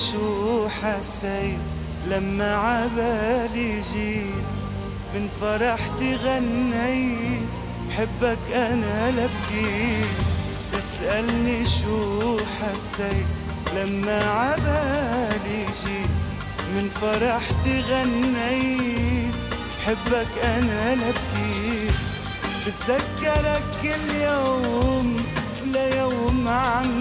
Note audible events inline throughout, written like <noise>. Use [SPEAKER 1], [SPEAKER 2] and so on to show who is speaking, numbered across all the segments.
[SPEAKER 1] شو حسيت لما عبالي جيت؟ من فرحتي غنيت بحبك أنا لبكيت تسألني شو حسيت لما عبالي جيت؟ من فرحتي غنيت بحبك أنا لبكيت بتذكرك كل يوم ليوم عم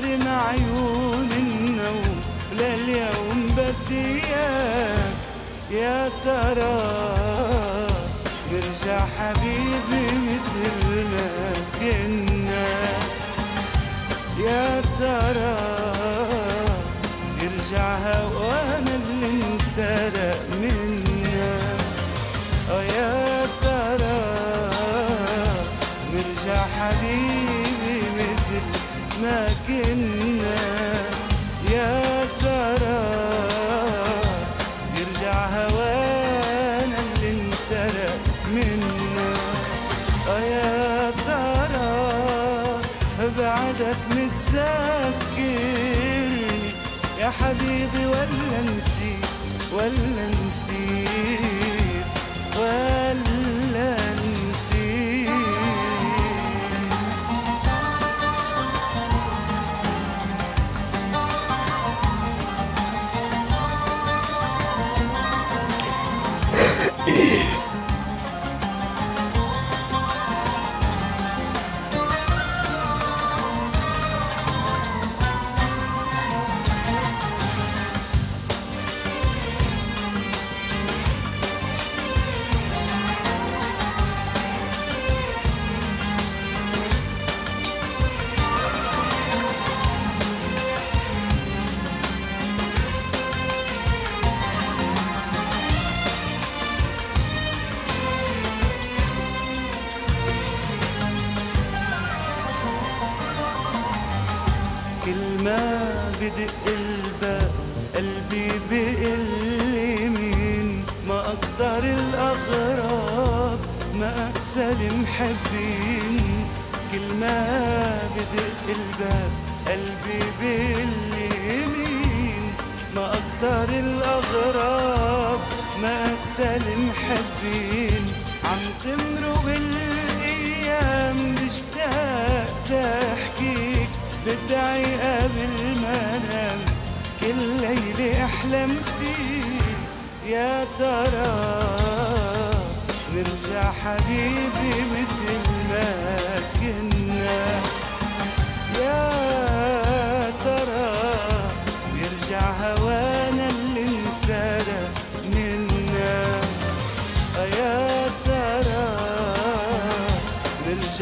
[SPEAKER 1] حارم عيون النوم لليوم بدي اياك يا ترى نرجع حبيبي مثل ما كنا. يا ترى يرجع هوانا اللي انسرق ولا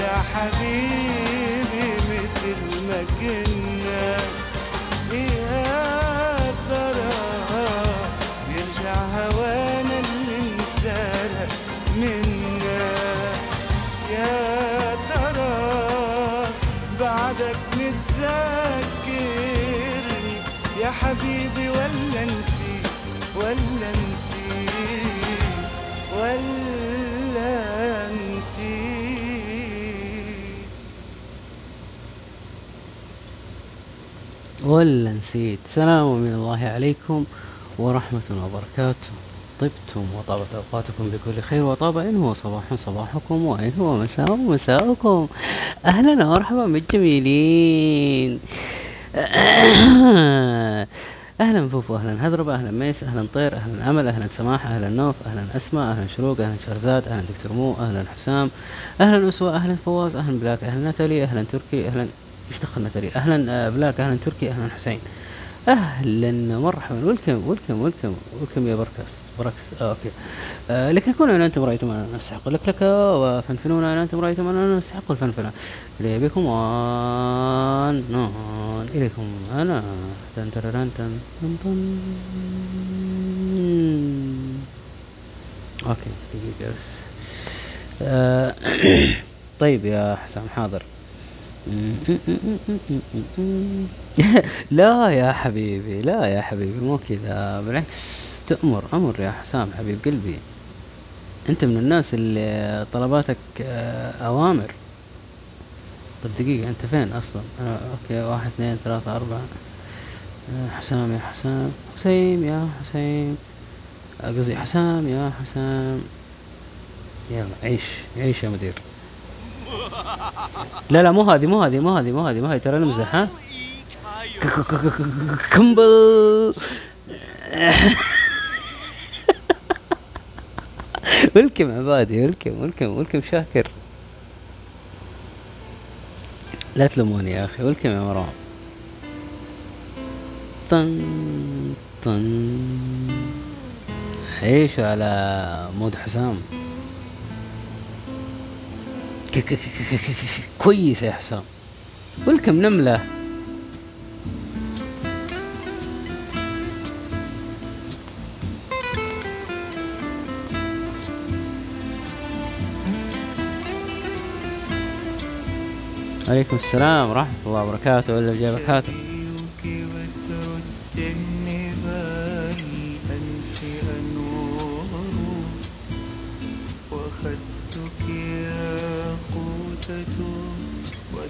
[SPEAKER 1] حبيبي مثل ما كنا ولا نسيت.
[SPEAKER 2] سلام من الله عليكم ورحمة وبركاته. طبتم وطابت أوقاتكم بكل خير وطاب إن هو صباح صباحكم وإن هو مساء مساءكم. أهلا ومرحبا بالجميلين. <coughs> أهلا فوفو أهلا هذربة أهلا ميس أهلا طير أهلا أمل أهلا سماح أهلا نوف أهلا أسماء أهلا شروق أهلا شرزاد أهلا دكتور مو أهلا حسام أهلا أسوة أهلا فواز أهلا بلاك أهلا نتالي أهلا تركي أهلا إيش دخل نتالي أهلا آه، بلاك أهلا تركي أهلا حسين. أهلا مرحبا. ويلكم ويلكم ويلكم ويلكم يا بركس. بركس آه أوكي. آه لكن ان أنتم رايتم اننا نستحق لكلكه وفنفنون ان أنتم رايتم اننا نستحق الفنفنة. إلي بكم وان نون إليكم. أنا تن تن تن تن. أوكي دقيقة بس. آه <coughs> طيب يا حسام حاضر. <laughs> لا يا حبيبي لا يا حبيبي مو كذا بالعكس تأمر أمر يا حسام حبيب قلبي. أنت من الناس اللي طلباتك آه، أوامر. طب دقيقة أنت فين أصلا؟ آه أوكي واحد اثنين ثلاثة أربعة. آه حسام يا حسام حسيم يا حسيم قصدي حسام يا حسام. يلا عيش عيش يا مدير. لا لا مو هذه مو هذه مو هذه مو هذه مو هذه. ترى نمزح ها؟ كمبل. <laughs> ولكم عبادي ولكم ولكم ولكم شاكر. لا تلوموني يا أخي ولكم يا مروان طن طن. عيشوا على مود حسام. كويس يا حسام. ولكم نملة؟ عليكم السلام ورحمة الله وبركاته. ولا جايبك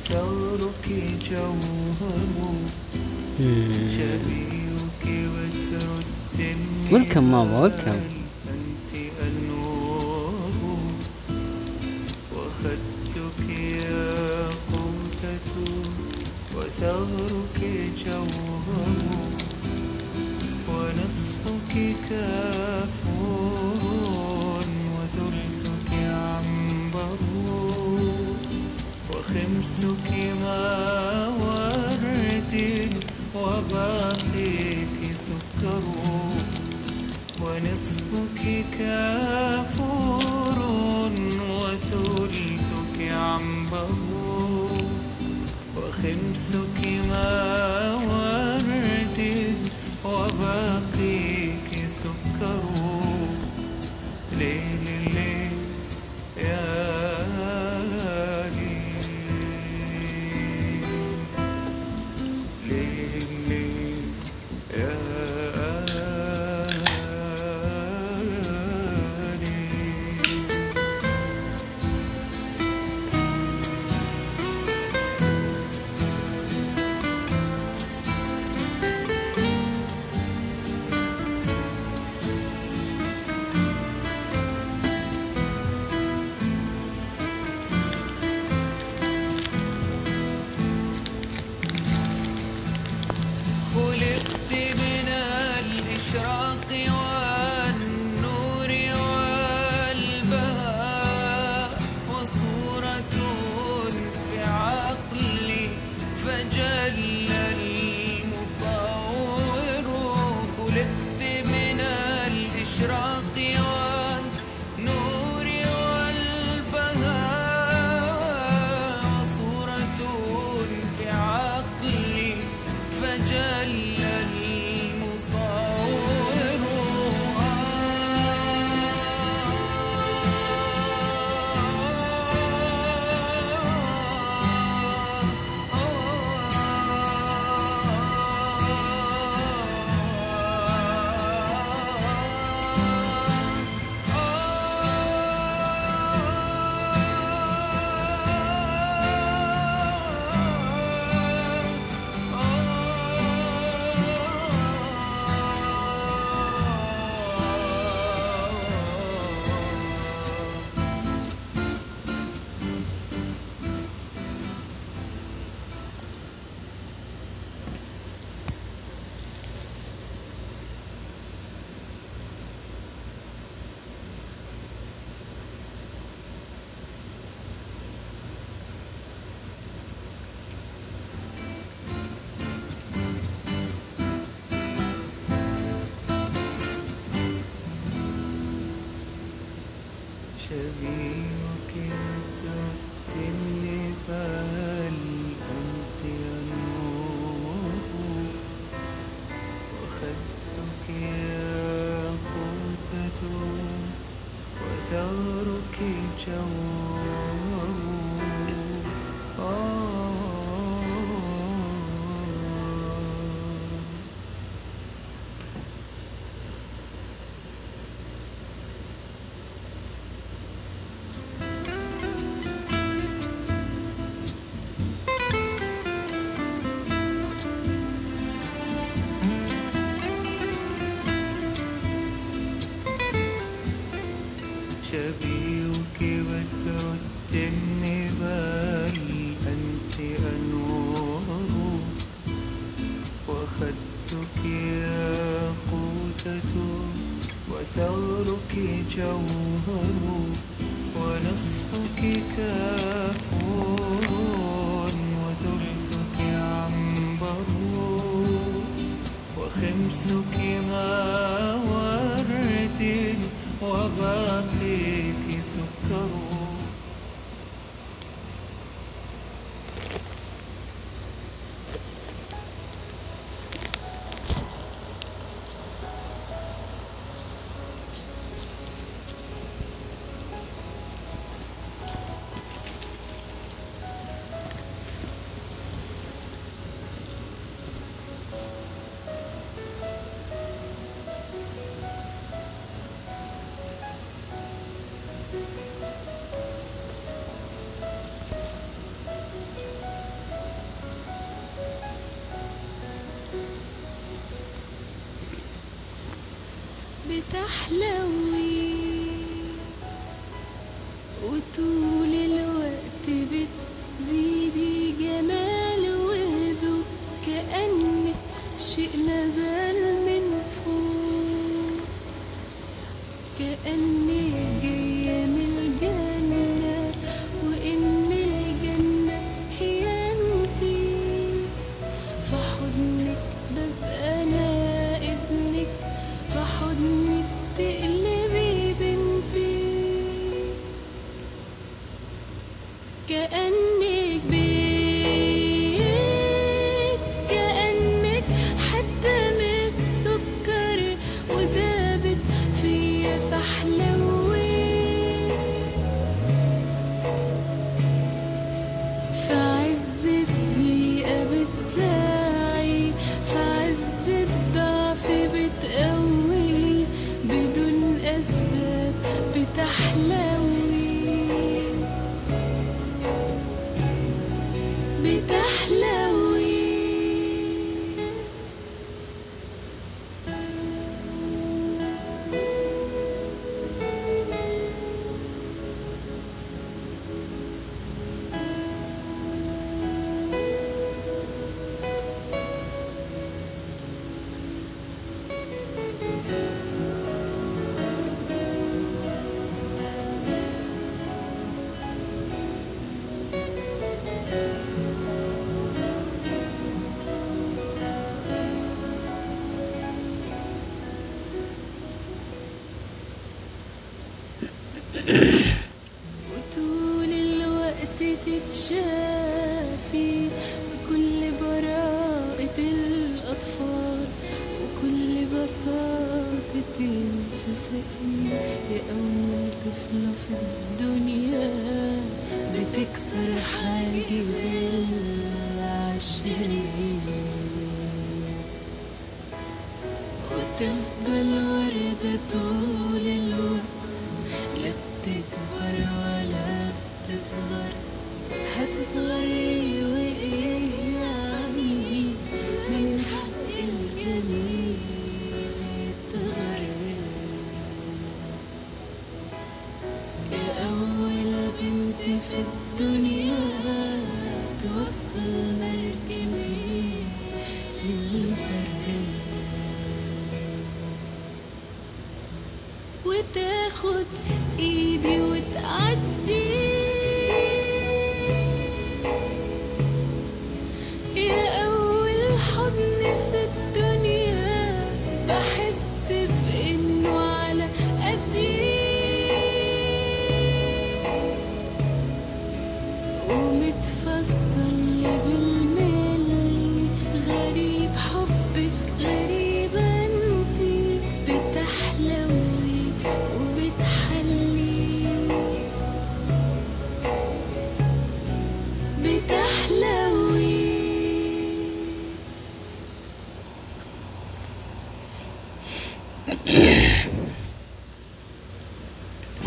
[SPEAKER 3] وثغرك جوهر شبيك بتردني
[SPEAKER 2] ولكم ماما، ولكم.
[SPEAKER 3] بال أنت أنور وخدك ياقوتة وثغرك جوهر ونصفك كافور وخمسك ما ورد وباقيك سكر ونصفك كافور وثلثك عنبر وخمسك ما باقيك سكر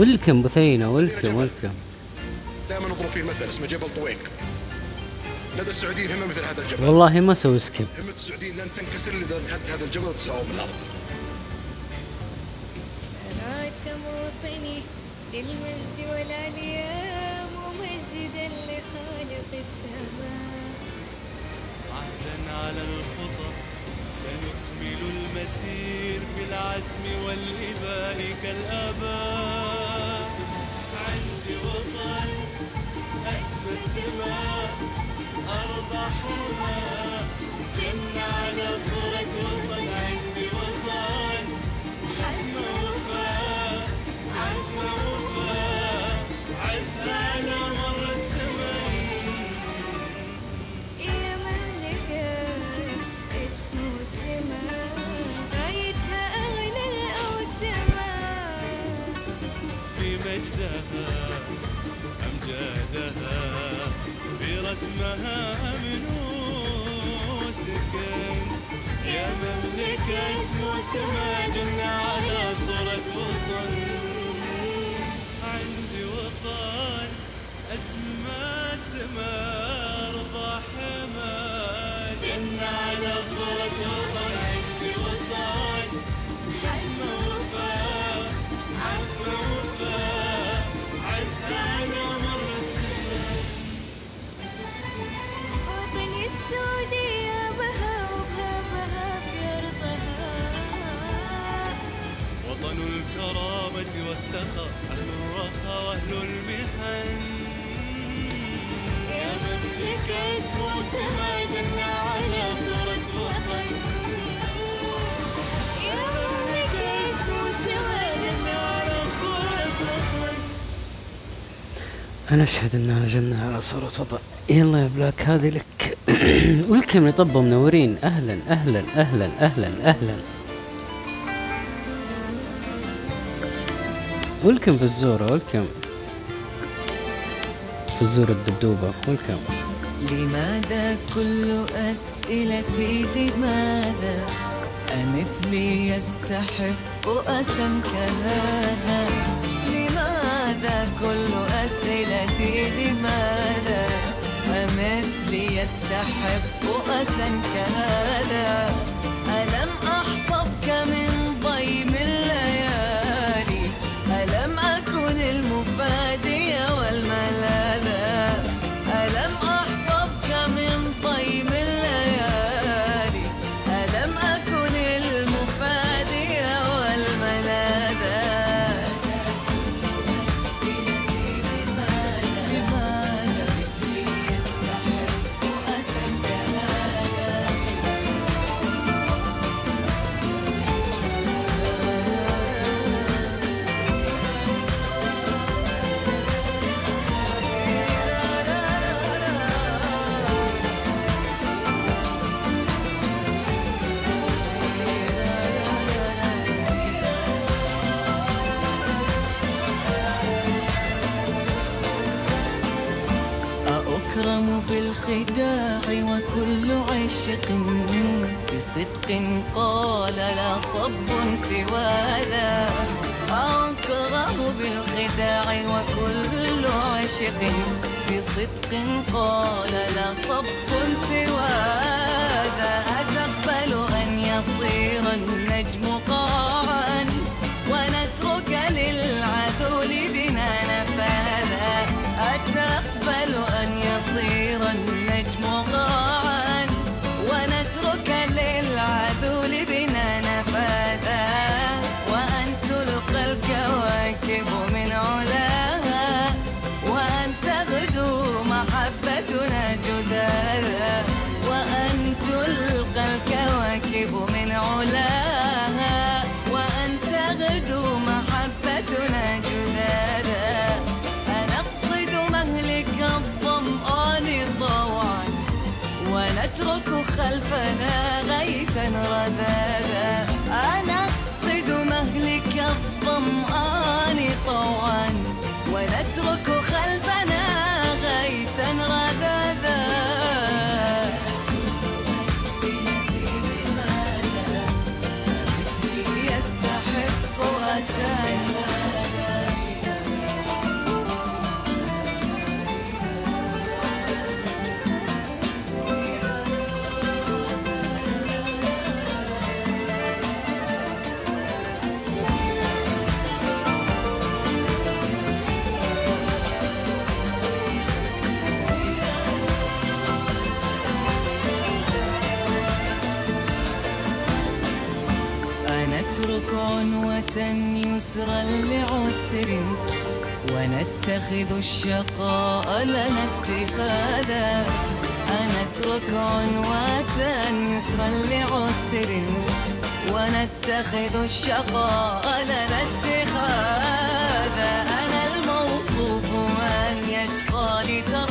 [SPEAKER 2] ولكم بثينة ولكم ولكم.
[SPEAKER 4] دائما نضرب فيه مثل اسمه جبل طويق. لدى السعوديين هم مثل هذا الجبل.
[SPEAKER 2] والله ما سوي سكيب.
[SPEAKER 4] همة السعوديين لن تنكسر لذا حتى هذا الجبل وتساوم
[SPEAKER 5] الأرض أنا أشهد أنها جنة على صورة
[SPEAKER 2] وضع. يلا يا بلاك هذه لك. <clears throat> ولكم لطبة منورين أهلا أهلا أهلا أهلا أهلا. ولكم في الزورة ولكم في الزورة الدبدوبة ولكم.
[SPEAKER 5] لماذا كل أسئلتي لماذا؟ أمثلي يستحق أسا كهذا؟ هذا كله أسئلتي لماذا؟ أمثلي يستحق أسا كهذا؟ ألم أحفظك من عاشق بصدق قال لا صب سوى ذا أكره بالخداع وكل عاشق بصدق قال لا صب سوى ذا أتقبل أن يصير النجم قال يسرا لعسر ونتخذ الشقاء لنا اتخاذا. أنترك عنواتا يسرا لعسر ونتخذ الشقاء لنا اتخاذا. أنا الموصوف من يشقى لترضى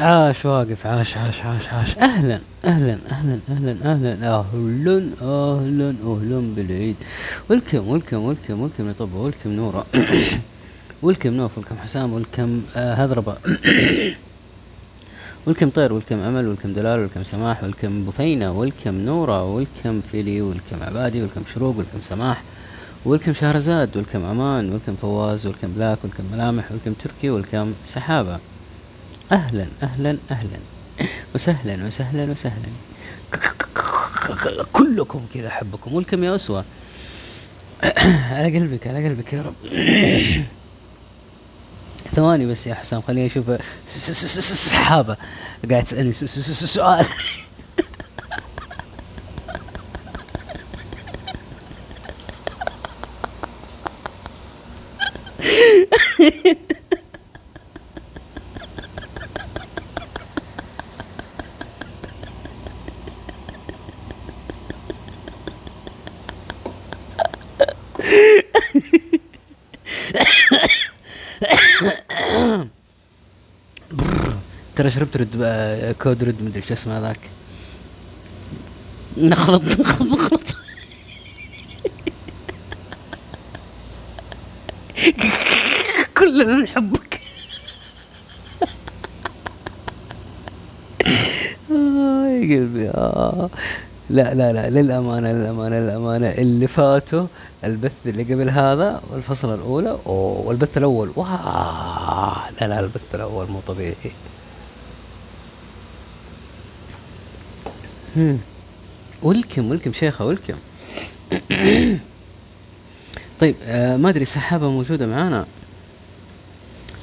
[SPEAKER 2] عاش واقف عاش عاش عاش عاش. أهلا أهلا أهلا أهلا أهلا. أهلا أهلا أهلا بالعيد. welcome welcome welcome welcome يا طب welcome نورة welcome نوف welcome حسام welcome آه هذربة welcome طير welcome أمل welcome دلال welcome سماح welcome بثينة welcome نورة welcome فيلي welcome عبادي welcome شروق welcome سماح. welcome شهرزاد welcome أمان welcome فواز welcome بلاك welcome ملامح welcome تركي welcome سحابة. أهلا أهلا أهلا. وسهلا وسهلا وسهلا. كلكم كذا أحبكم ولكم يا أسوة. على قلبك على قلبك يا رب. ثواني بس يا حسام خليني أشوف سحابة قاعد تسألني سؤال. Yeah. <laughs> ترى شربت رد آه، كود رد مدري شو اسمه هذاك. نخلط نخلط نخلط. كلنا نحبك آه يا قلبي آه. لا لا لا للأمانة للأمانة للأمانة. اللي فاتوا البث اللي قبل هذا والفصل الأولى أوه والبث الأول. واه لا لا البث الأول مو طبيعي. ولكم ولكم شيخة ولكم طيب آه ما أدري سحابة موجودة معانا؟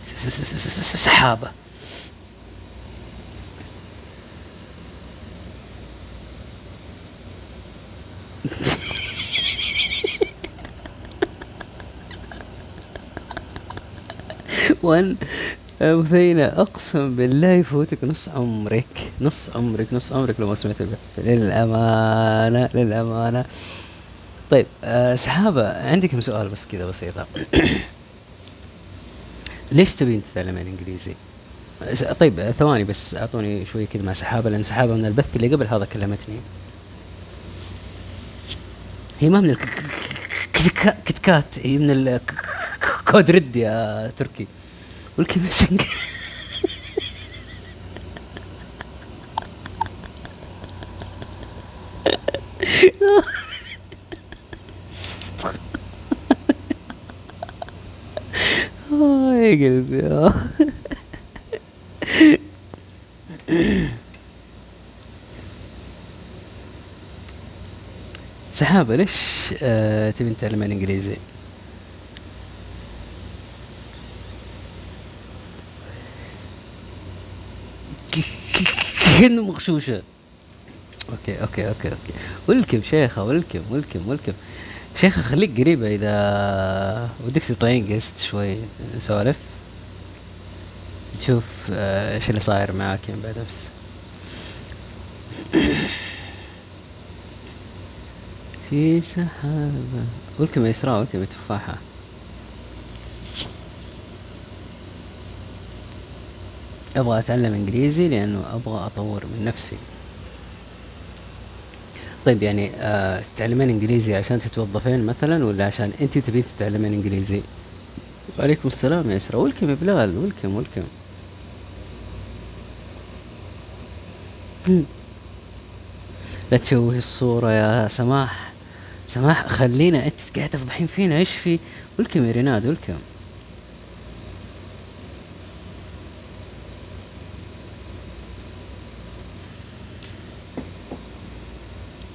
[SPEAKER 2] س- س- وان بثينة اقسم بالله يفوتك نص عمرك نص عمرك نص عمرك لو ما سمعت البث للامانة للامانة طيب آه سحابة عندي كم سؤال بس كذا بسيطة ليش تبين تتعلمين انجليزي؟ س- طيب آه، ثواني بس اعطوني شوي كذا مع سحابة لأن سحابة من البث اللي قبل هذا كلمتني هي ما من الكتكات هي من الكود رد يا تركي والكماسنج يا قلبي آه. سحابة ليش تبين تبي نتعلم الإنجليزي؟ كأنه مغشوشة. okay okay okay okay. welcome شيخة welcome welcome welcome. شيخة خليك قريبة إذا ودك تطعين قست شوي. نسولف. نشوف آه، إيش اللي صاير معاك يوم بعد أمس. في سحابة. ولكم يا إسراء ولكم يا تفاحة. أبغى أتعلم إنجليزي لأنه أبغى أطور من نفسي. طيب يعني آه تتعلمين إنجليزي عشان تتوظفين مثلا ولا عشان أنت تبين تتعلمين إنجليزي؟ وعليكم السلام يا اسراء ولكم يا بلال ولكم ولكم لا تشوهي الصورة يا سماح. سماح خلينا أنت قاعد تفضحين فينا. إيش في؟ ولكم يا ريناد ولكم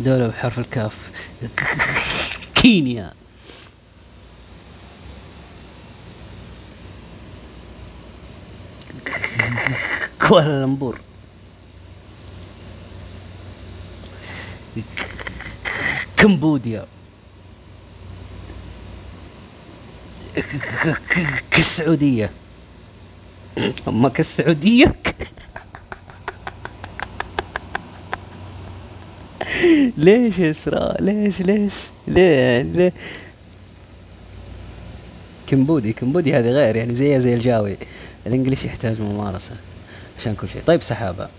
[SPEAKER 2] دولة بحرف الكاف. كينيا. كوالالمبور. كمبوديا. كالسعودية أما كالسعودية ليش يا اسراء ليش ليش؟ ليه؟ ليه؟ كمبودي كمبودي هذه غير يعني زيها زي الجاوي. الإنجليش يحتاج ممارسة عشان كل شيء. طيب سحابة. <clears throat>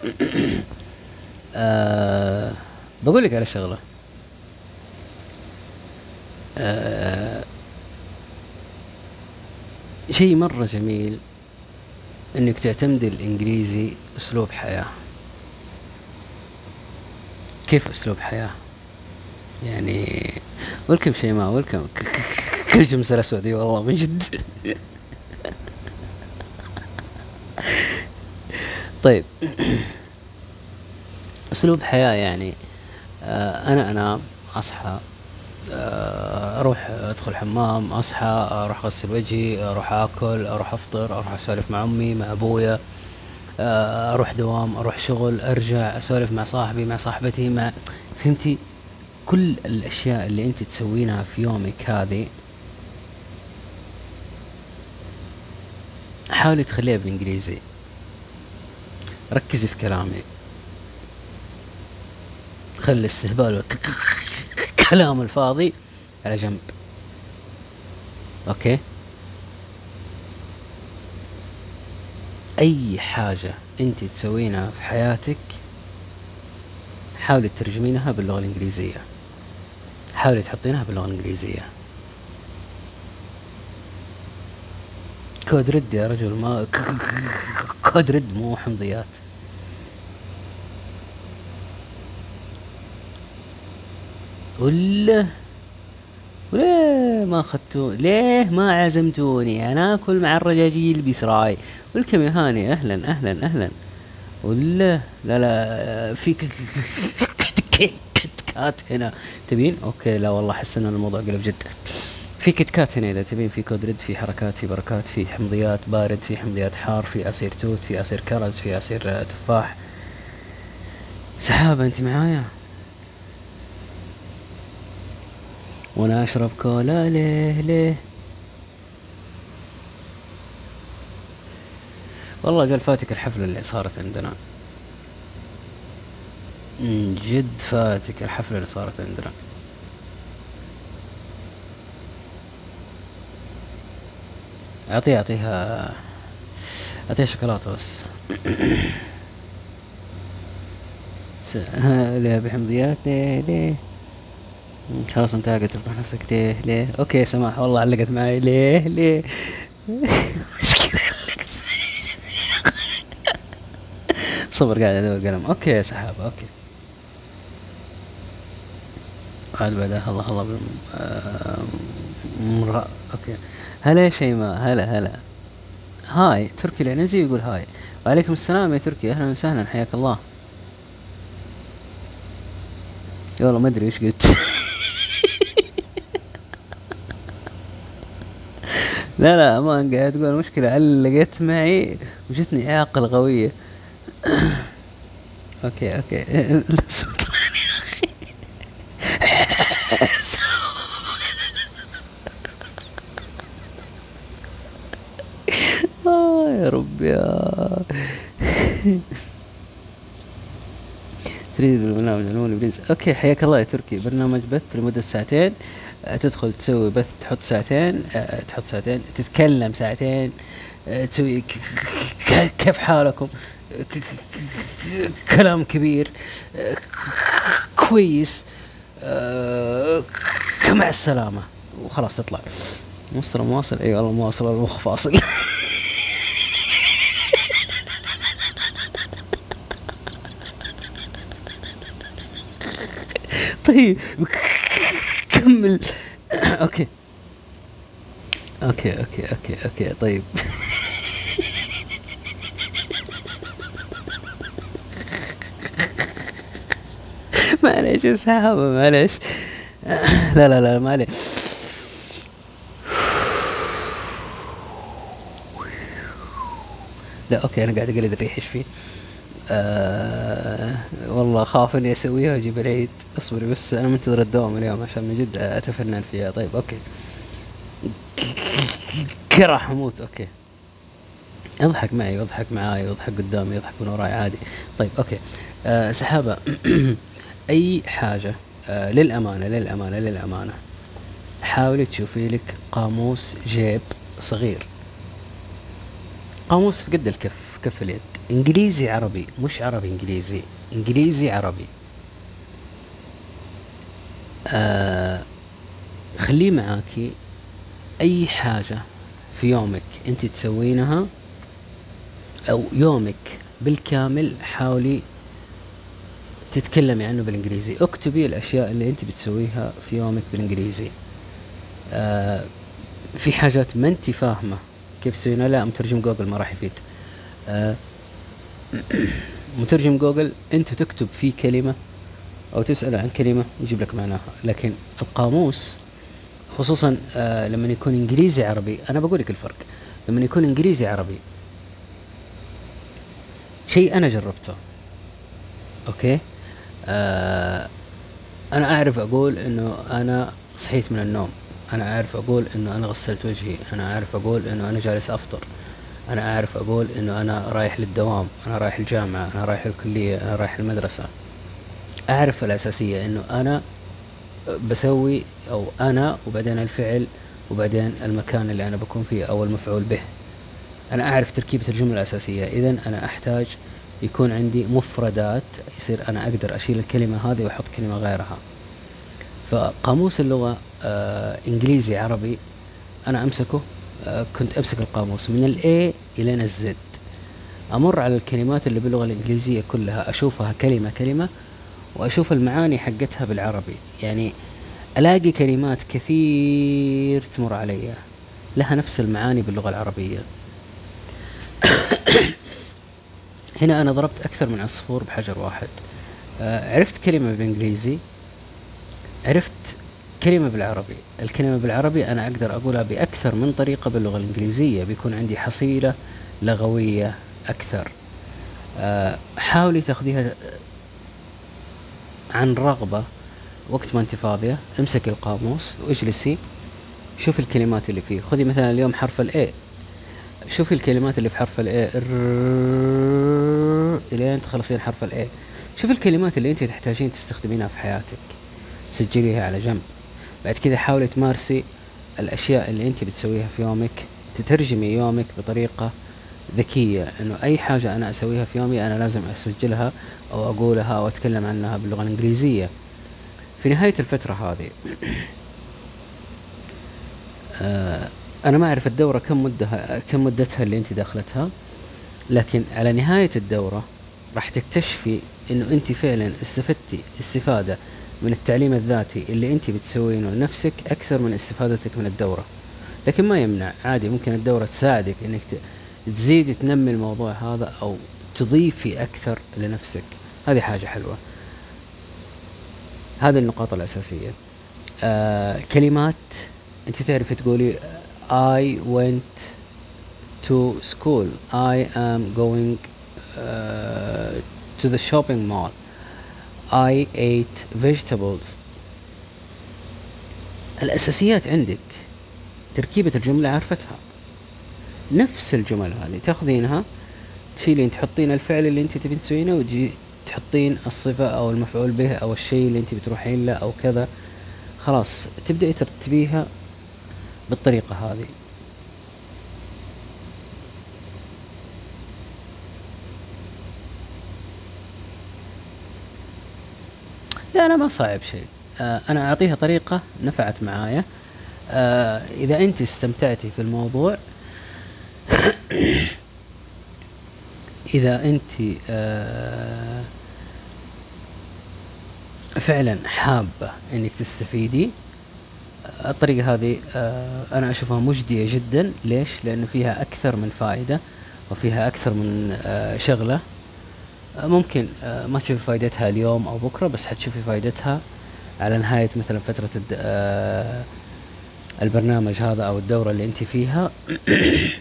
[SPEAKER 2] آه بقول لك على شغلة. آه شيء مرة جميل إنك تعتمدي الإنجليزي أسلوب حياة. كيف أسلوب حياة؟ يعني ولكم شيماء ولكم كل جمسرة سعودية والله من جد. طيب. أسلوب حياة يعني آه أنا أنام أصحى آه، أروح أدخل حمام أصحى أروح أغسل وجهي أروح آكل أروح أفطر أروح أسولف مع أمي مع أبويا. آه، أروح دوام أروح شغل أرجع أسولف مع صاحبي مع صاحبتي مع فهمتي؟ كل الأشياء اللي أنت تسوينها في يومك هذه حاولي تخليها بالإنجليزي. ركزي في كلامي. خلي الاستهبال والكلام الفاضي على جنب. أوكي؟ أي حاجة أنت تسوينها في حياتك حاولي تترجمينها باللغة الإنجليزية. حاولي تحطينها باللغة الإنجليزية. كود رد يا رجل ما كود رد مو حمضيات. ولا وليه ما اخذتوا ليه ما عزمتوني؟ أنا اكل مع الرجاجيل بسراي welcome يا هاني أهلا أهلا أهلا. ولا لا لا في KitKat هنا. تبين؟ okay لا والله أحس إن الموضوع قلب جد. في KitKat هنا إذا تبين. في Code Red في حركات في بركات في حمضيات بارد في حمضيات حار في عصير توت في عصير كرز في عصير تفاح. سحابة أنت معايا؟ وأنا اشرب كولا ليه ليه؟ والله قال فاتك الحفلة اللي صارت عندنا. من جد فاتك الحفلة اللي صارت عندنا. اعطيها اعطيها أعطيها شوكولاتة بس. <coughs> ليه بحمضيات ليه ليه؟ خلاص انت قاعد تفضح نفسك. ليه؟ ليه؟ أوكي سماح. والله علقت معي. ليه؟ ليه؟ صبر قاعد أدور قلم. okay يا سحابة. okay. عاد بعدها. الله الله بالم... آه، مرأة okay. هلا يا شيماء. هلا هلا. hi تركي العنزي يقول hi. وعليكم السلام يا تركي. أهلا وسهلا. حياك الله. والله ما أدري إيش قلت. لا لا ما قاعد تقول المشكلة علقت معي وجتني إعاقة لغوية <coughs> okay okay. <laughs> آه يا رب يا. تريد بالبرنامج الأول okay حياك الله يا تركي. برنامج بث لمدة ساعتين. تدخل تسوي بث تحط ساعتين آه، تحط ساعتين تتكلم ساعتين آه، تسوي كيف حالكم؟ كلام كبير آه، كويس مع السلامة. وخلاص تطلع. مسطرة مواصل؟ إي والله مواصل المخ فاصل. <laughs> طيب. كمل <coughs> okay. okay okay okay okay. طيب. <laughs> معليش سحابة معليش. <coughs> لا لا لا معليش لا okay أنا قاعد أقلد الريح إيش فيه؟ آه والله خاف إني أسويها وأجيب العيد. اصبري بس أنا منتظر الدوام اليوم عشان من جد أتفنن فيها. طيب okay. كره حموت okay. اضحك معي واضحك معاي واضحك قدامي واضحك من وراي عادي. طيب okay. آه سحابة. <clears throat> أي حاجة. آه للأمانة للأمانة للأمانة. حاولي تشوفي لك قاموس جيب صغير. قاموس في قد الكف كف اليد. إنجليزي عربي مش عربي إنجليزي. إنجليزي عربي. آه خليه معاكي أي حاجة في يومك أنت تسوينها أو يومك بالكامل حاولي تتكلمي عنه بالإنجليزي. اكتبي الأشياء اللي أنت بتسويها في يومك بالإنجليزي. آه في حاجات ما أنت فاهمة كيف تسوينها. لا مترجم جوجل ما راح يفيد. آه مترجم جوجل أنت تكتب فيه كلمة أو تساله عن كلمة يجيب لك معناها. لكن القاموس خصوصا آه لما يكون إنجليزي عربي أنا بقول لك الفرق. لما يكون إنجليزي عربي شيء أنا جربته. okay؟ آه أنا أعرف أقول إنه أنا صحيت من النوم. أنا أعرف أقول إنه أنا غسلت وجهي. أنا أعرف أقول إنه أنا جالس أفطر. أنا أعرف أقول إنه أنا رايح للدوام أنا رايح الجامعة أنا رايح الكلية أنا رايح المدرسة. أعرف الأساسية إنه أنا بسوي أو أنا وبعدين الفعل وبعدين المكان اللي أنا بكون فيه أو المفعول به. أنا أعرف تركيبة الجملة الأساسية. اذا أنا أحتاج يكون عندي مفردات يصير أنا أقدر أشيل الكلمة هذه وأحط كلمة غيرها. فقاموس اللغة آه إنجليزي عربي أنا أمسكه كنت أمسك القاموس من الاي إلى الزد أمر على الكلمات اللي باللغة الإنجليزية كلها أشوفها كلمة كلمة وأشوف المعاني حقتها بالعربي. يعني ألاقي كلمات كثير تمر علي. لها نفس المعاني باللغة العربية. <coughs> هنا أنا ضربت أكثر من عصفور بحجر واحد. آه عرفت كلمة بالإنجليزي. عرفت كلمة بالعربي. الكلمة بالعربي أنا أقدر أقولها بأكثر من طريقة باللغة الإنجليزية. بيكون عندي حصيلة لغوية أكثر. أه حاولي تاخذيها عن رغبة وقت ما أنت فاضية. امسكي القاموس واجلسي. شوفي الكلمات اللي فيه. خذي مثلا اليوم حرف ال A شوفي الكلمات اللي في حرف ال A إلين تخلصين حرف ال A شوفي الكلمات اللي أنت تحتاجين تستخدمينها في حياتك. سجليها على جنب. بعد كذا حاولي تمارسي الأشياء اللي أنت بتسويها في يومك تترجمي يومك بطريقة ذكية. إنه أي حاجة أنا أسويها في يومي أنا لازم أسجلها أو أقولها أو أتكلم عنها باللغة الإنجليزية. في نهاية الفترة هذه آه أنا ما أعرف الدورة كم مدها كم مدتها اللي أنت دخلتها لكن على نهاية الدورة راح تكتشفي إنه أنت فعلا استفدتي استفادة. من التعليم الذاتي اللي انت بتسوينه لنفسك أكثر من استفادتك من الدورة. لكن ما يمنع عادي ممكن الدورة تساعدك إنك ت- تزيدي تنمي الموضوع هذا أو تضيفي أكثر لنفسك. هذه حاجة حلوة. هذه النقاط الأساسية. آه كلمات أنت تعرفي تقولي I went to school. I am going uh, to the shopping mall. I ate vegetables. الأساسيات عندك. تركيبة الجملة عرفتها. نفس الجمل هذه. تأخذينها تشيلين تحطين الفعل اللي انت تبين تسوينه وتجي تحطين الصفة أو المفعول به أو الشيء اللي انت بتروحين له أو كذا. خلاص تبدأي ترتبيها بالطريقة هذه. لا لا ما صعب شيء. آه أنا أعطيها طريقة نفعت معايا. آه إذا أنت استمتعتي في الموضوع <coughs> إذا أنت آه فعلا حابة إنك تستفيدي الطريقة هذه أنا أشوفها مجدية جدا. ليش؟ لأنه فيها أكثر من فائدة وفيها أكثر من شغلة. ممكن. آه، ما تشوفي فائدتها اليوم أو بكرة بس حتشوفي فائدتها على نهاية مثلا فترة الد- آه، البرنامج هذا أو الدورة اللي أنت فيها. <clears throat>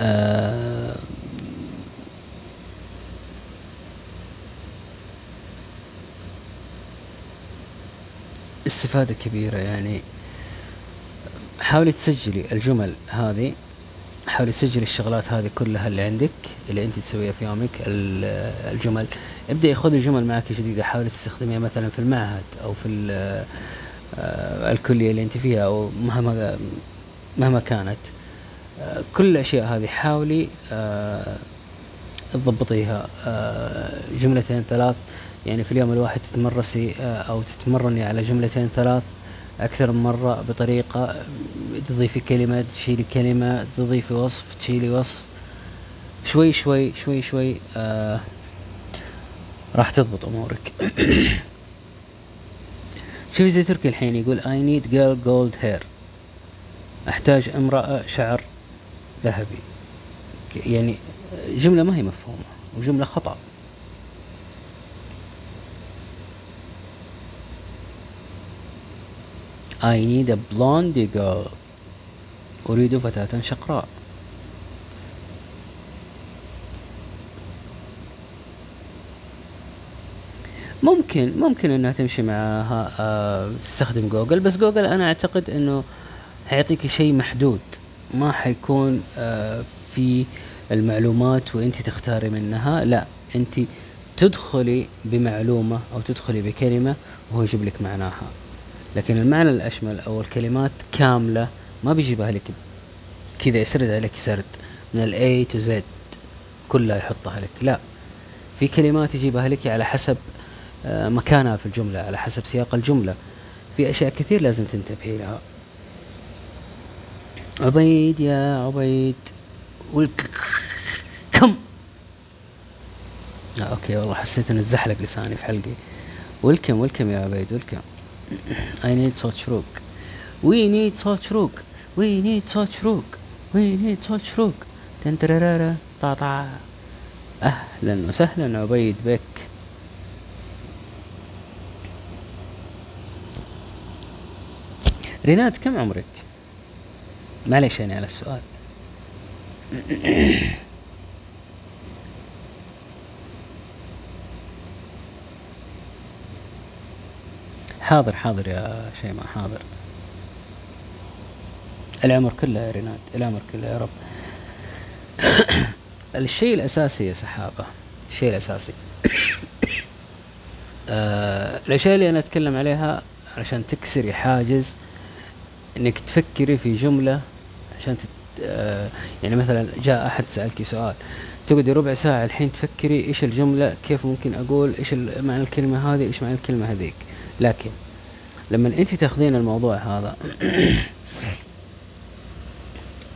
[SPEAKER 2] آه، استفادة كبيرة يعني. حاولي تسجلي الجمل هذه. حاولي تسجلي الشغلات هذه كلها اللي عندك اللي أنت تسويها في يومك ال- الجمل. ابدأي خذي جمل معك جديدة حاولي تستخدميها مثلا في المعهد أو في آه، الكلية اللي أنت فيها أو مهما مهما كانت. كل الأشياء هذه حاولي آه، تضبطيها. آه، جملتين ثلاث. يعني في اليوم الواحد تتمرسي أو تتمرني على جملتين ثلاث. أكثر من مرة بطريقة تضيفي كلمة تشيلي كلمة تضيفي وصف تشيلي وصف. شوي شوي شوي شوي آه راح تضبط أمورك. <coughs> شوفي زي تركي الحين يقول I need girl gold hair. أحتاج امرأة شعر ذهبي. يعني جملة ما هي مفهومة وجملة خطأ. I need a blonde girl. أريد فتاة شقراء. ممكن ممكن إنها تمشي معها آه تستخدم جوجل بس جوجل أنا أعتقد إنه حيعطيك شيء محدود. ما حيكون آه في المعلومات وأنت تختاري منها. لا أنت تدخلي بمعلومة أو تدخلي بكلمة وهو يجيب لك معناها. لكن المعنى الأشمل أو الكلمات كاملة ما بيجيبها لك كذا يسردها لك سرد من ال A to Z كلها يحطها لك لا في كلمات يجيبها لك على حسب آه، مكانها في الجملة على حسب سياق الجملة. في أشياء كثير لازم تنتبهي لها. عبيد يا عبيد. والك كم؟ آه أوكي والله حسيت ان اتزحلق لساني في حلقي. ويلكم ويلكم يا عبيد ويلكم. I need salt shrug We need salt shrug We need salt shrug We need salt shrug تنترارارا طاطا أهلا وسهلا عبيد بك ريناد كم عمرك؟ معليش يعني على السؤال حاضر حاضر يا شيماء حاضر. العمر كله يا ريناد العمر كله يا رب. <coughs> الشيء الأساسي يا سحابة الشيء الأساسي. <coughs> آه الأشياء اللي أنا أتكلم عليها علشان تكسري حاجز إنك تفكري في جملة عشان تت آه يعني مثلا جاء أحد سألك سؤال تقعدي ربع ساعة الحين تفكري إيش الجملة كيف ممكن أقول إيش معنى الكلمة هذه إيش معنى الكلمة هذيك. لكن لما أنت تاخذين الموضوع هذا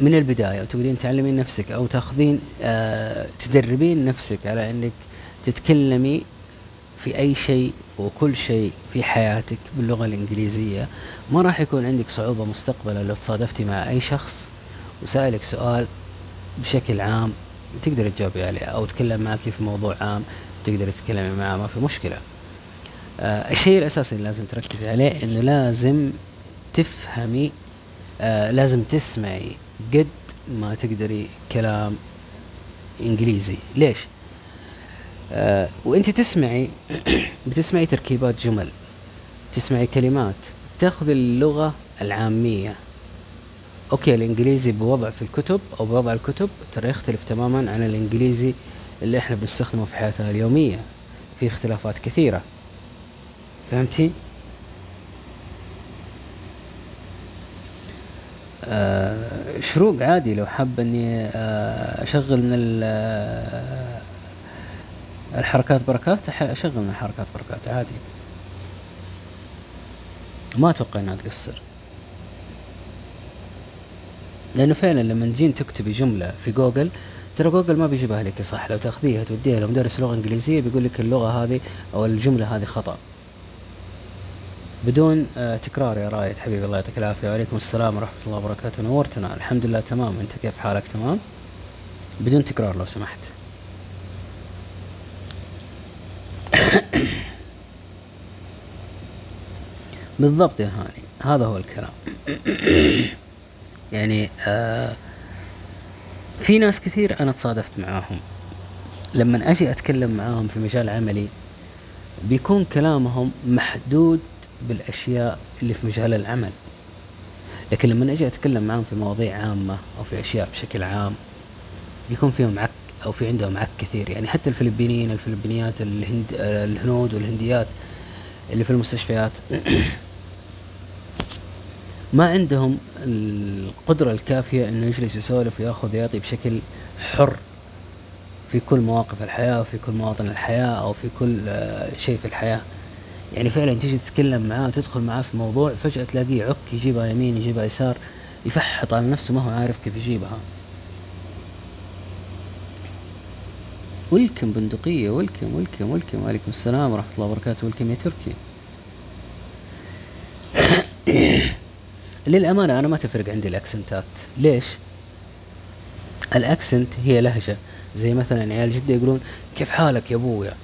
[SPEAKER 2] من البداية وتقدرين تعلمين نفسك أو تاخذين آه تدربين نفسك على أنك تتكلمي في أي شيء وكل شيء في حياتك باللغة الإنجليزية. ما راح يكون عندك صعوبة مستقبلا لو تصادفتي مع أي شخص وسألك سؤال بشكل عام تقدر تجاوبي عليه أو تكلم معك في موضوع عام تقدر تتكلمي معه ما في مشكلة. آه الشيء الأساسي اللي لازم تركزي عليه إنه لازم تفهمي آه لازم تسمعي قد ما تقدري كلام إنجليزي. ليش؟ آه وإنت تسمعي <clears throat> بتسمعي تركيبات جمل تسمعي كلمات تاخذ اللغة العامية. أوكي الإنجليزي بوضع في الكتب أو بوضع الكتب ترى يختلف تماما عن الإنجليزي اللي إحنا بنستخدمه في حياتنا اليومية. في اختلافات كثيرة. فهمتي؟ آه شروق عادي لو حاب إني آه أشغل من آه، الحركات بركات أشغل من الحركات بركات عادي. ما أتوقع إنها تقصر. لأنه فعلا لما تجين تكتبي جملة في جوجل ترى جوجل ما بيجيبها لك صح. لو تاخذيها توديها لمدرس لغة إنجليزية بيقول لك اللغة هذه أو الجملة هذه خطأ. بدون آه تكرار يا رايد حبيبي الله يعطيك العافية. وعليكم السلام ورحمة الله وبركاته. نورتنا. الحمد لله تمام. انت كيف حالك؟ تمام؟ بدون تكرار لو سمحت. <coughs> بالضبط يا هاني. هذا هو الكلام. <coughs> يعني آه في ناس كثير أنا تصادفت معاهم. لما أجي أتكلم معاهم في مجال عملي بيكون كلامهم محدود بالأشياء اللي في مجال العمل. لكن لما أجي أتكلم معاهم في مواضيع عامة أو في أشياء بشكل عام بيكون فيهم عك أو في عندهم عك كثير. يعني حتى الفلبينيين الفلبينيات الهند الهنود والهنديات اللي في المستشفيات <clears throat> ما عندهم القدرة الكافية إنه يجلس يسولف ويأخذ ويعطي بشكل حر في كل مواقف الحياة وفي كل مواطن الحياة أو في كل آه، شيء في الحياة. يعني فعلا تيجي تتكلم معاه تدخل معاه في موضوع فجأة تلاقيه يعك يجيبها يمين يجيبها يسار يفحط على نفسه ما هو عارف كيف يجيبها. ولكم بندقية ولكم ولكم ولكم وعليكم السلام ورحمة الله وبركاته. ولكم يا تركي. <coughs> للأمانة أنا ما تفرق عندي الأكسنتات. ليش؟ الأكسنت هي لهجة. زي مثلا عيال جدة يقولون كيف حالك يا أبويا؟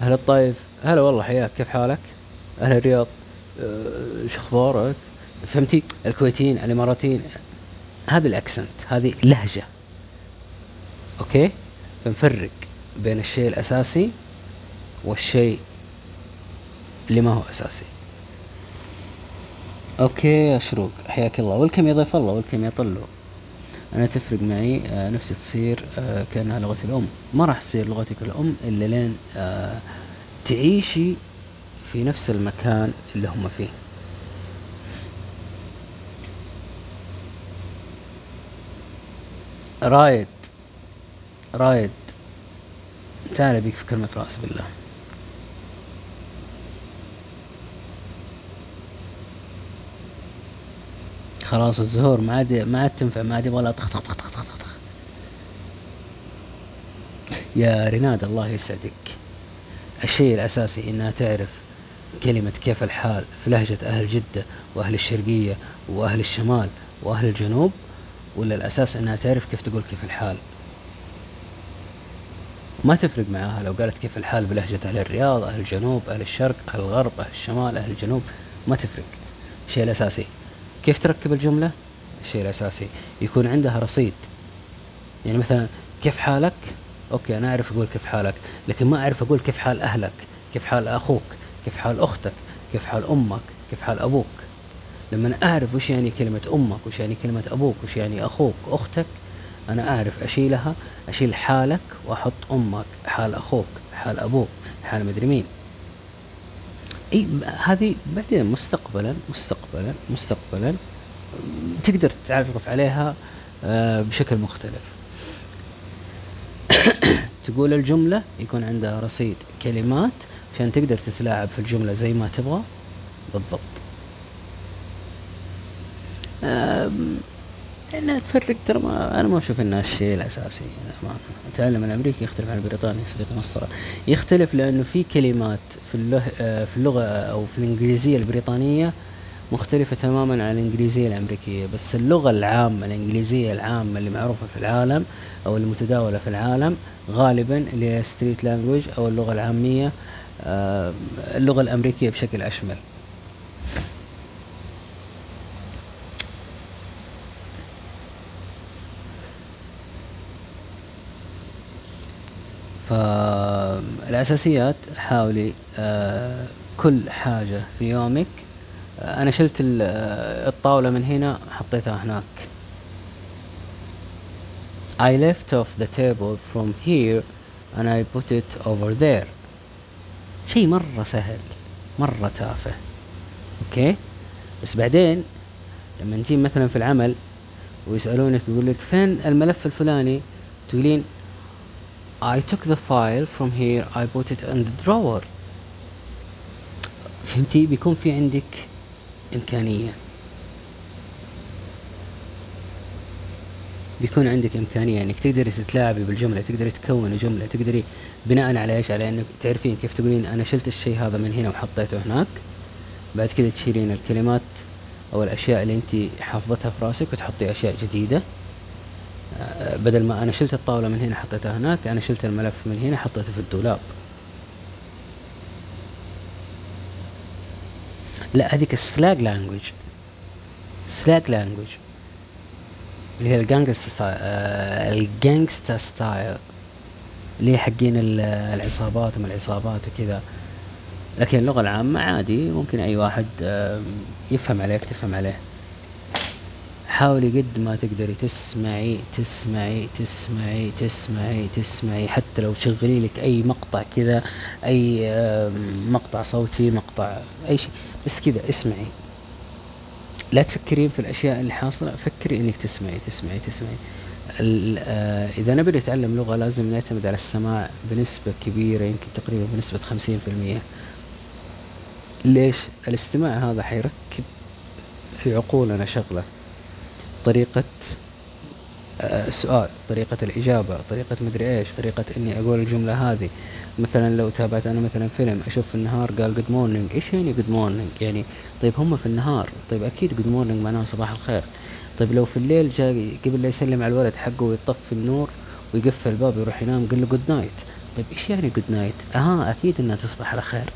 [SPEAKER 2] أهل الطايف؟ هلا والله حياك. كيف حالك؟ أهل الرياض "أه، شو أخبارك؟ فهمتي؟ الكويتيين الإماراتيين هذا ال accent هذه لهجة. okay؟ فنفرق بين الشيء الأساسي والشيء اللي ما هو أساسي. okay يا شروق حياك الله. welcome يا ضيف الله welcome يا طلو. أنا تفرق معي آه نفسي تصير آه كأنها لغتي الأم. ما راح تصير لغتك الأم إلا لين آه تعيشي في نفس المكان اللي هم فيه. رايد رايد تعال بيك في كلمة رأس بالله. خلاص الزهور ما عاد ما عاد تنفع ما عاد يبغى لها طخ طخ طخ طخ طخ يا رناد الله يسعدك. الشيء الأساسي إنها تعرف كلمة كيف الحال في لهجة أهل جدة وأهل الشرقية وأهل الشمال وأهل الجنوب ولا الأساس إنها تعرف كيف تقول كيف الحال. ما تفرق معاها لو قالت كيف الحال بلهجة أهل الرياض أهل الجنوب أهل الشرق أهل الغرب أهل الشمال أهل الجنوب. ما تفرق. الشيء الأساسي. كيف تركب الجملة؟ الشيء الأساسي. يكون عندها رصيد. يعني مثلا كيف حالك؟ أوكي أنا أعرف أقول كيف حالك لكن ما أعرف أقول كيف حال أهلك كيف حال أخوك كيف حال أختك كيف حال أمك كيف حال أبوك. لما أعرف وش يعني كلمة أمك وش يعني كلمة أبوك وش يعني أخوك أختك أنا أعرف أشيلها أشيل حالك وأحط أمك حال أخوك حال أبوك حال مدري مين. إي هذه بعدين مستقبلا مستقبلا مستقبلا تقدر تتعرف عليها آه، بشكل مختلف. تقول الجملة يكون عندها رصيد كلمات عشان تقدر تتلاعب في الجملة زي ما تبغى بالضبط انها تفرق ترى ما أنا ما أشوف انها الشيء الأساسي. التعلم الامريكي يختلف عن البريطاني صديقي مسطرة يختلف لأنه في كلمات في اللغة في اللغة أو في الإنجليزية البريطانية مختلفة تماما عن الإنجليزية الأمريكية بس اللغة العامة الإنجليزية العامة اللي معروفة في العالم أو المتداولة في العالم غالبا اللي هي ستريت لانجويج أو اللغة العامية آه، اللغة الأمريكية بشكل أشمل. فالأساسيات حاولي آه، كل حاجة في يومك أنا شلت ال- الطاولة من هنا حطيتها هناك. I left off the table from here and I put it over there. شيء مرة سهل مرة تافه. أوكي؟ بس بعدين لما نجي مثلا في العمل ويسألونك يقول لك فين الملف الفلاني؟ تقولين I took the file from here I put it in the drawer. فهمتي؟ بيكون في عندك إمكانية. بيكون عندك إمكانية إنك تقدري تتلاعبي بالجملة تقدري تكوني جملة تقدري بناء على إيش؟ على إنك تعرفين كيف تقولين أنا شلت الشيء هذا من هنا وحطيته هناك. بعد كده تشيلين الكلمات أو الأشياء اللي أنت حافظتها في رأسك وتحطي أشياء جديدة. آه، بدل ما أنا شلت الطاولة من هنا حطيتها هناك أنا شلت الملف من هنا حطيته في الدولاب. لا هذيك ال slang language slang language اللي هي ال gangsta style ال gangsta style اللي هي حقين ال- العصابات وما العصابات وكذا. لكن اللغة العامة عادي ممكن أي واحد يفهم عليك تفهم عليه. حاولي قد ما تقدري تسمعي تسمعي تسمعي تسمعي تسمعي. حتى لو تشغلي لك أي مقطع كذا آم، مقطع صوتي مقطع أي شيء. بس كذا اسمعي. لا تفكرين في الأشياء اللي حاصلة فكري إنك تسمعي تسمعي تسمعي. آه، إذا نبي نتعلم لغة لازم نعتمد على السماع بنسبة كبيرة يمكن تقريبا في المية. ليش؟ الاستماع هذا حيركب في عقولنا شغلة. طريقة آه، السؤال طريقة الإجابة طريقة مدري إيش طريقة إني أقول الجملة هذه. مثلا لو تابعت أنا مثلا فيلم أشوف في النهار قال good morning إيش يعني good morning يعني طيب هم في النهار طيب أكيد good morning معناه صباح الخير. طيب لو في الليل جاء قبل لا يسلم على الولد حقه ويطفي النور ويقفل الباب ويروح ينام قال له good night طيب إيش يعني good night أها أكيد إنها تصبح على خير.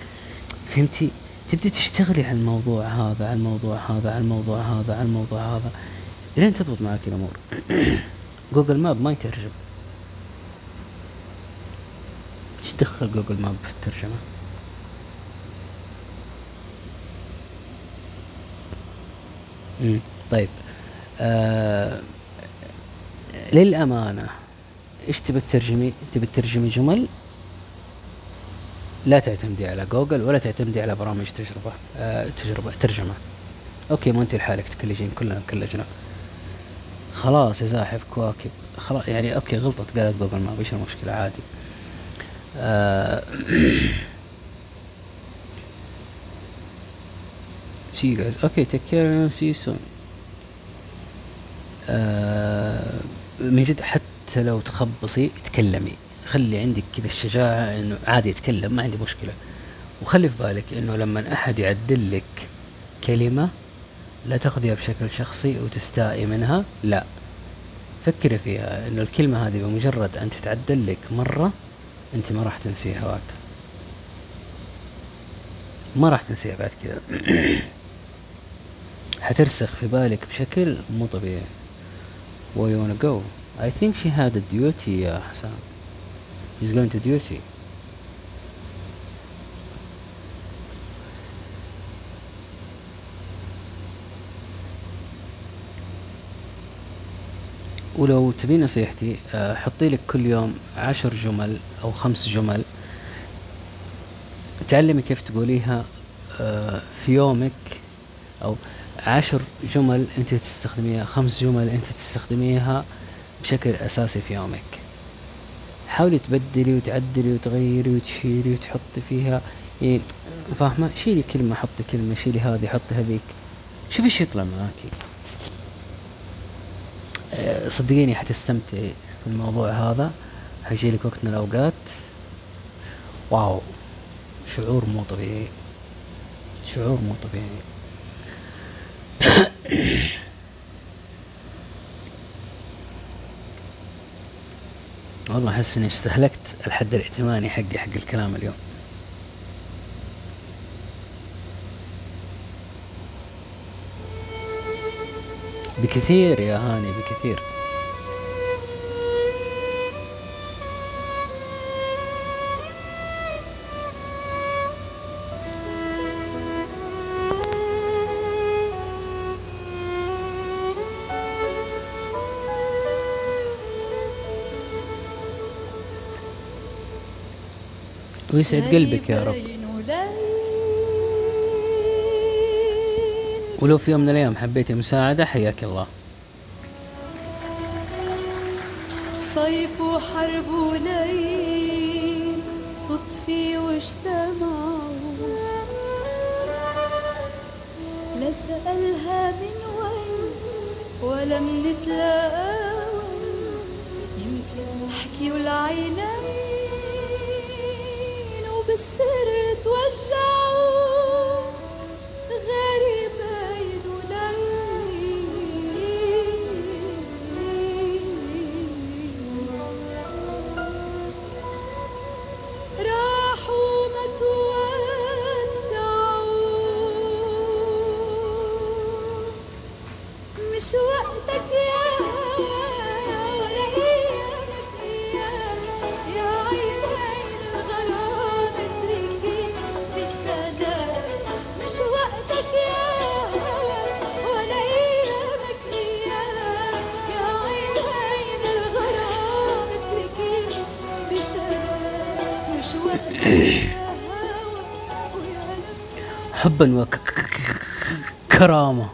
[SPEAKER 2] فهمتي؟ تبدي تشتغلي على الموضوع هذا على الموضوع هذا على الموضوع هذا على الموضوع هذا. لين تضبط معك الأمور <coughs> Google Map ما يترجم. إيش دخل Google Map في الترجمة؟ مم. طيب. آه للأمانة إيش تبي تترجمي تبي تترجمي جمل؟ لا تعتمدي على جوجل ولا تعتمدي على برامج تجربة آه تجربة ترجمة. okay ما انت لحالك تكلجين كلنا كلجنا خلاص يا زاحف كواكب. خلاص يعني okay غلطت قالت Google Map إيش المشكلة؟ عادي. guys. okay take care see you soon. آه من جد حتى لو تخبصي تكلمي. خلي عندك كذا الشجاعة إنه عادي اتكلم ما عندي مشكلة. وخلي في بالك إنه لما أحد يعدل لك كلمة لا تأخذيها بشكل شخصي وتستائي منها؟ لا. فكري فيها إنه الكلمة هذه بمجرد أن تتعدل لك مرة أنت ما راح تنسيها بعد ما راح تنسيها بعد كذا. <clears throat> حترسخ في بالك بشكل مو طبيعي. Where you wanna go? I think she had a duty يا حسام. She's going to duty. ولو تبي نصيحتي آه، حطي لك كل يوم عشر جمل أو خمس جمل. تعلمي كيف تقوليها آه، في يومك أو عشر جمل أنت تستخدميها خمس جمل أنت تستخدميها بشكل أساسي في يومك. حاولي تبدلي وتعدلي وتغيري وتشيلي وتحطي فيها يعني فاهمة؟ شيلي كلمة حطي كلمة شيلي هذه حطي هذيك. شوفي إيش يطلع معاكي. صدقيني حتستمتعي في الموضوع هذا حيجيلك وقت من الأوقات. واو شعور مو طبيعي. شعور مو طبيعي. <coughs> والله أحس إني استهلكت الحد الائتماني حقي حق الكلام اليوم. بكثير يا هاني بكثير. ويسعد قلبك يا رب. ولو في يوم من الأيام حبيتي مساعدة حياك الله.
[SPEAKER 6] صيف وحرب وليل صدفي واجتمعوا لا سألها من وين ولا منتلاقى وين يمكن حكيوا العينين وبالسر توجعوا.
[SPEAKER 2] حبا وكرامه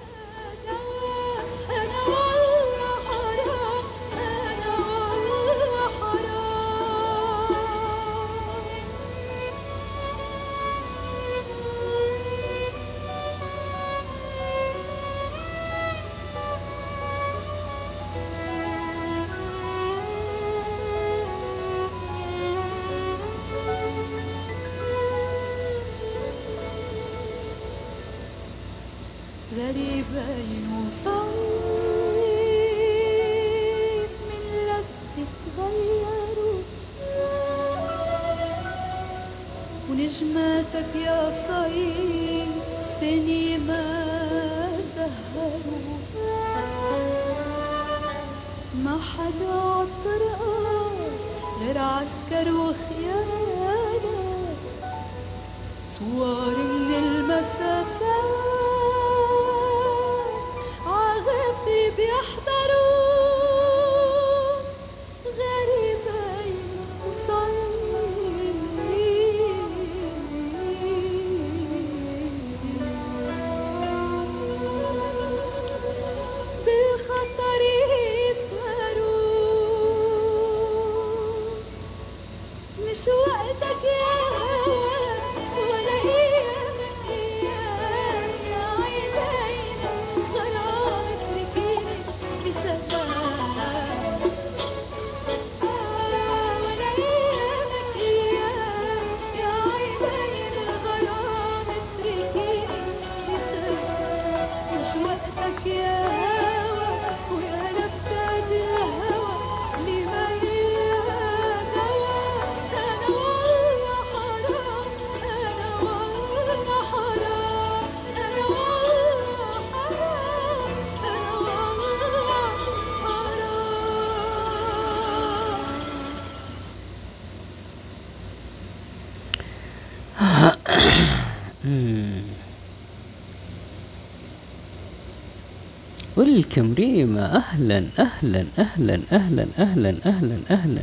[SPEAKER 2] welcome ريما أهلا أهلا أهلا أهلا أهلا أهلا أهلا.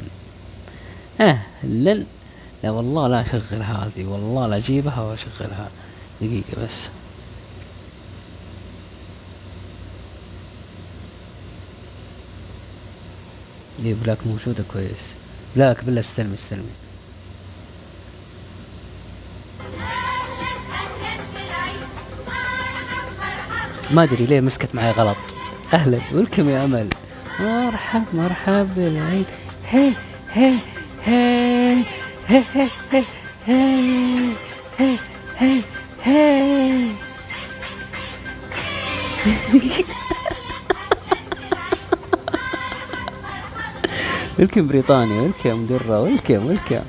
[SPEAKER 2] أهلا. لا والله لا أشغل هذه والله لا أجيبها وأشغلها. دقيقة بس. دي بلاك موجودة كويس. بلاك بالله استلمي استلمي. ما أدري ليه مسكت معي غلط. أهلا ولكم يا امل مرحب مرحب بالعيد هي هي هي هي هي هي هي هي هي ولكم بريطانيا ولكم درة ولكم ولكم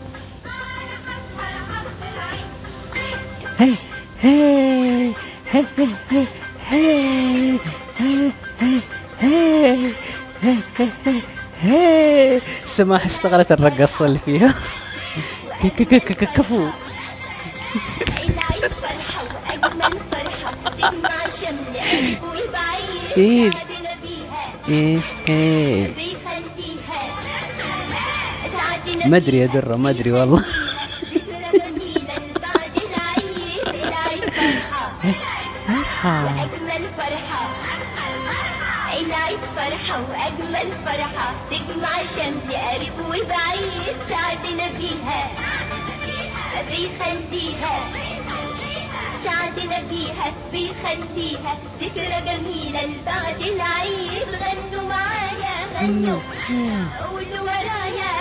[SPEAKER 2] هي هي هي هي هي ما اشتغلت الرقصة اللي فيها؟ كفو. إيه.
[SPEAKER 7] إيه. إيه.
[SPEAKER 2] ما أدري يا درة ما أدري والله. <laughs>
[SPEAKER 7] ارحب آه. آه. وأجمل فرحة تجمع شمل قريب وبعيد سعدنا بيها بيخليها سعدنا بيها بيخليها ذكرى جميلة لبعد العيد. غنوا معايا غنوا قولوا ورايا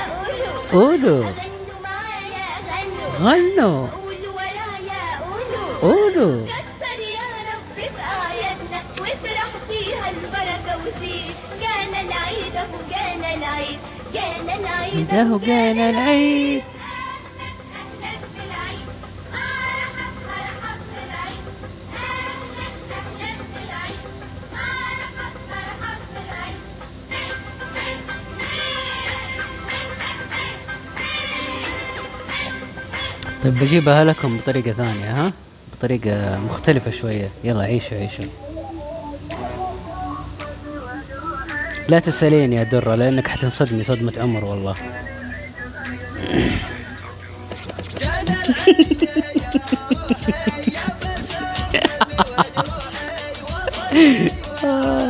[SPEAKER 7] قولوا.
[SPEAKER 5] قولوا.
[SPEAKER 7] غنوا معايا غنوا.
[SPEAKER 5] غنوا.
[SPEAKER 7] قولوا ورايا قولوا.
[SPEAKER 5] قولوا.
[SPEAKER 7] جانا العيد
[SPEAKER 5] جانا العيد. طيب بجيبها لكم بطريقة ثانية ها؟ بطريقة مختلفة شوية. يلا عيشوا عيشوا. لا تسألين يا درة لأنك حتنصدمي صدمة عمر والله.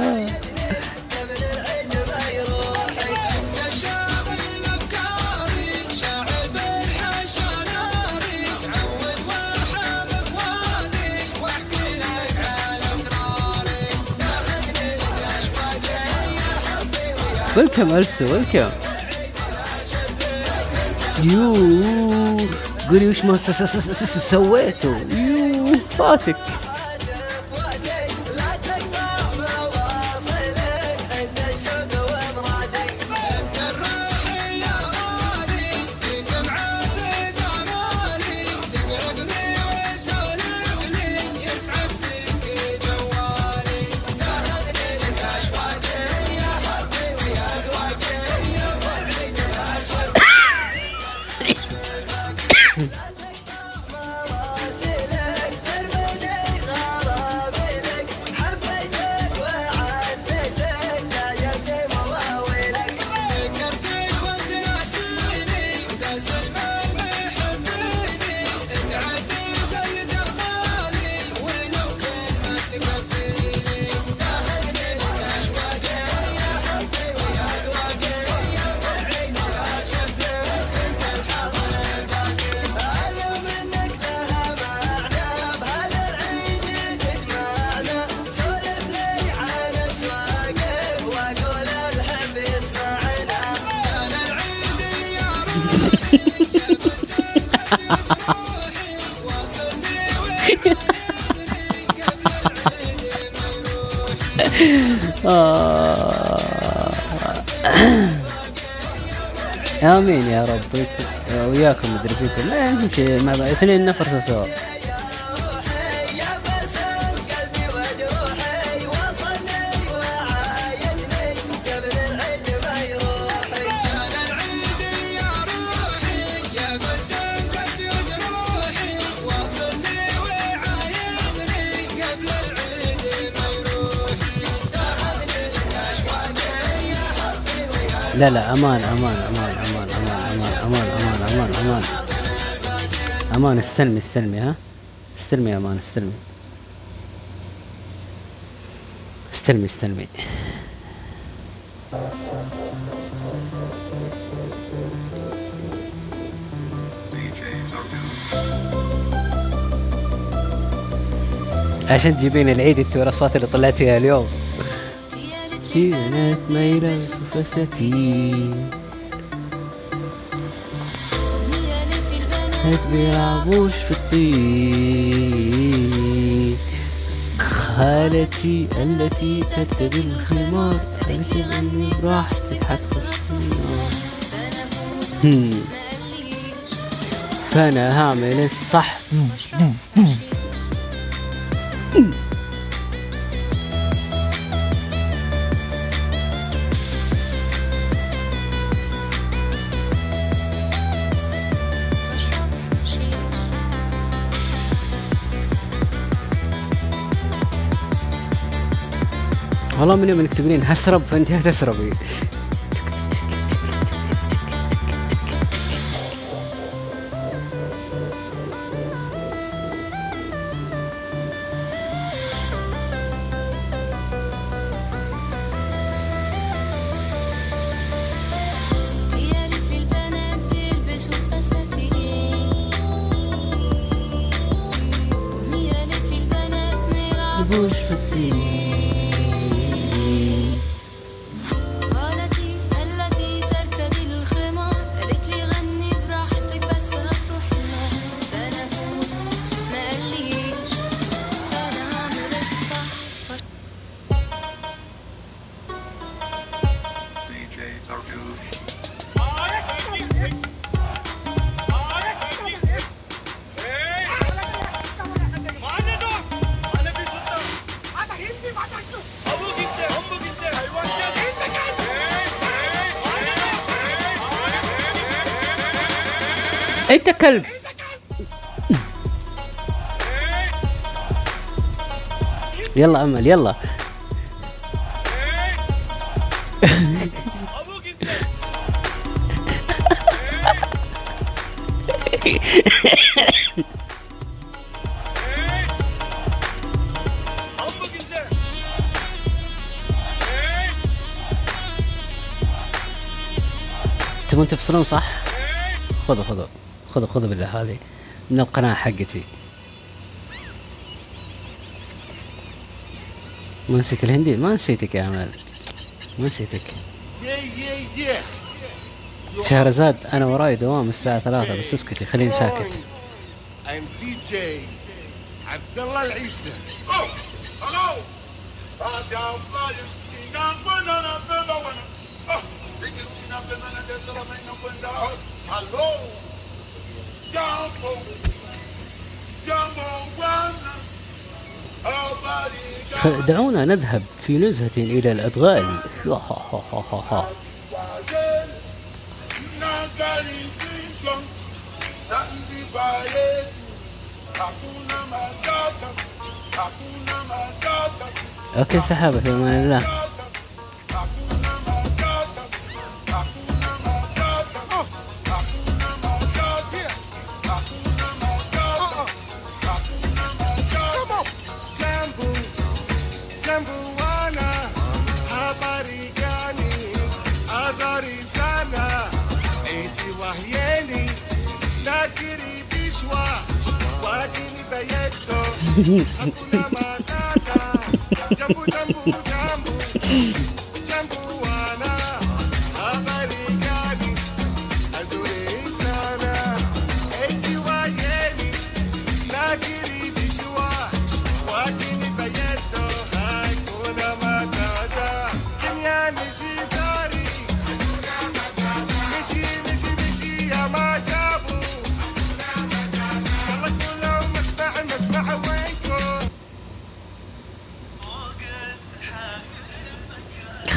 [SPEAKER 5] <laughs> ويلكم ألسو ويلكم يو قولي وش ما سويتوا يو فاتك ذاك مدري فيك لا يمشي ما اثنين نفر سوا لا لا أمان أمان أمان. أمان أمان استلمي استلمي ها؟ استلمي يا أمان استلمي. استلمي استلمي. عشان تجيبين العيد انت والاصوات اللي طلعت فيها اليوم كانت ميلة فساتين. هيك بيلعبوش في الطين خالتي التي ترتدي الخمار قالت اني راح تتحسن هم. فأنا هعمل الصح. والله من يوم انك تقولين هسرب فانت هتسربي
[SPEAKER 2] كلب. يلا أمل يلا. تبون تفصلون صح؟ خذوا خذوا خذوا خذوا بالله هذه من القناة حقتي. ما نسيت الهندي؟ ما نسيتك يا امل ما نسيتك. شهرزاد أنا وراي دوام الساعة ثلاثة بس اسكتي خليني ساكت.
[SPEAKER 8] I'm DJ Abdullah Al Isa. Oh, hello.
[SPEAKER 2] فدعونا نذهب في نزهة إلى الأدغال. أوكي سحابة في أمان الله
[SPEAKER 8] jambu, jambu, jambu, jambu.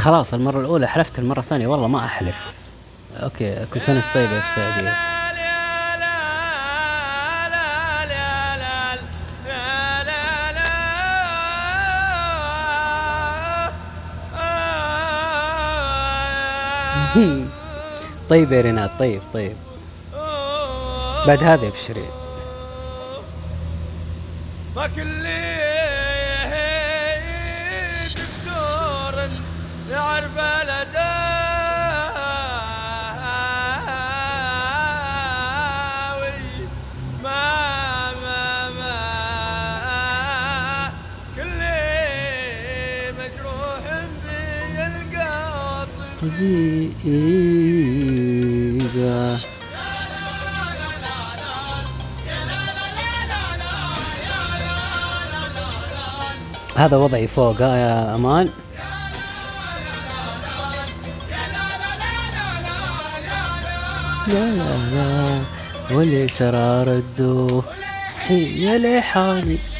[SPEAKER 2] خلاص المرة الأولى حلفت المرة الثانية والله ما أحلف. أوكي كل سنة طيبة يا السعودية <laughs> طيب يا ريناد طيب طيب. بعد هذا يبشرين
[SPEAKER 1] ما كل
[SPEAKER 2] هذا وضعي فوق ها يا أمان. لا لا لا واللي سرى ردوا هي لحالي.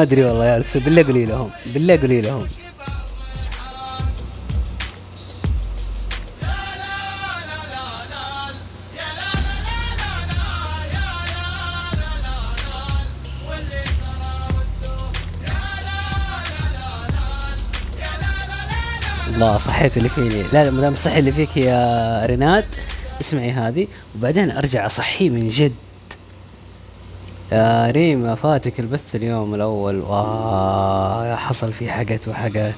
[SPEAKER 2] ما أدري والله يا رسول بالله قولي لهم بالله قولي لهم الله صحيت اللي فيني. لا لا مدام صحي اللي فيك يا ريناد اسمعي هذه وبعدين أرجع اصحيه من جد. يا ريما فاتك البث اليوم الأول. واه حصل فيه حاجات وحاجات.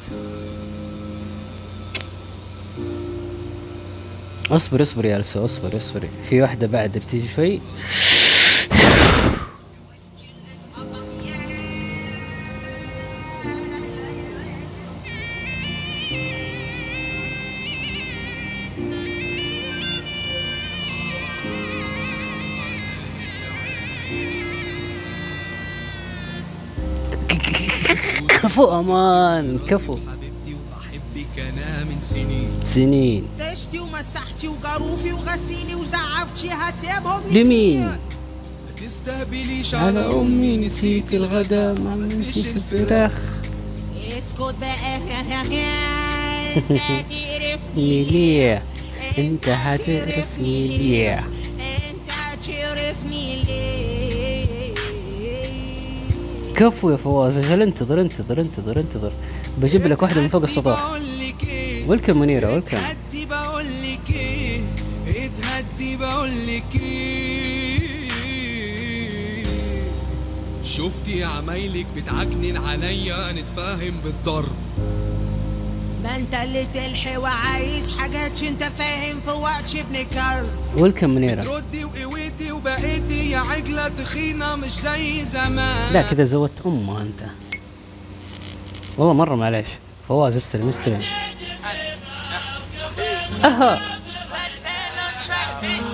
[SPEAKER 2] اصبر اصبر يا لسو اصبر اصبري في واحدة بعد بتيجي شوي. كفو أمان كفو.
[SPEAKER 3] حبيبتي وبحبك أنا من سنين.
[SPEAKER 2] سنين.
[SPEAKER 9] دشتي ومسحتي وجروفي وغسيلي وزعفتي هسيبهم
[SPEAKER 2] لمين؟
[SPEAKER 3] ما تستهبليش
[SPEAKER 2] على
[SPEAKER 3] أمي
[SPEAKER 2] نسيت الغدا ما عملتش الفراخ.
[SPEAKER 9] اسكت بقى. <laughs> انت تعرفني
[SPEAKER 2] ليه؟ انت هتعرفني ليه؟
[SPEAKER 9] انت تعرفني ليه؟
[SPEAKER 2] كفو يا فواز أجل انتظر انتظر انتظر انتظر بجيب لك واحدة من فوق السطح ويلكم منيرة ويلكم.
[SPEAKER 3] اتهدي بقول لك إيه؟ اتهدي بقول لك إيه؟ شفتي عمايلك بتعجنن عليا؟ نتفاهم بالضرب.
[SPEAKER 9] ما انت اللي تلحي وعايز حاجات انت فاهم في وقت ابن كرب
[SPEAKER 2] ويلكم منيرة.
[SPEAKER 3] وبقيتي يا عجلة تخينة مش زي زمان.
[SPEAKER 2] لا كذا زودت أمه أنت. والله مرة معليش فواز استلم استلم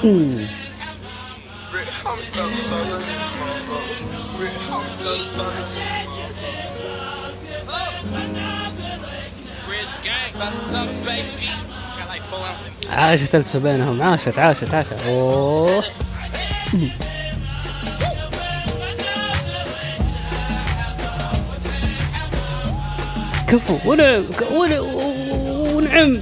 [SPEAKER 2] أمم. عاشت السو بينهم عاشت عاشت عاشت. أوه. كفو ونعم ونعم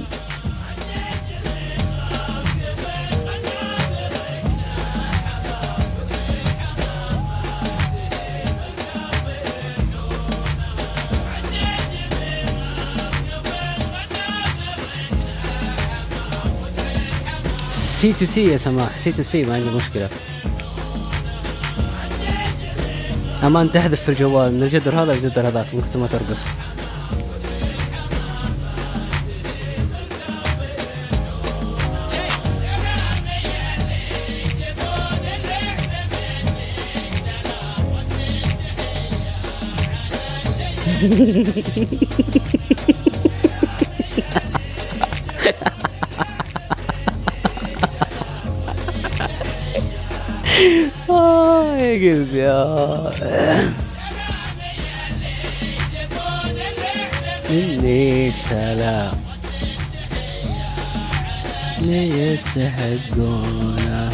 [SPEAKER 2] سي تو سي يا سماح. سي تو سي ما عندي مشكلة. أمان تحذف في الجوال من الجدر هذا للجدر هذاك من كثر ما ترقص. <laughs> قلبي يا مني سلام. ليستحقونها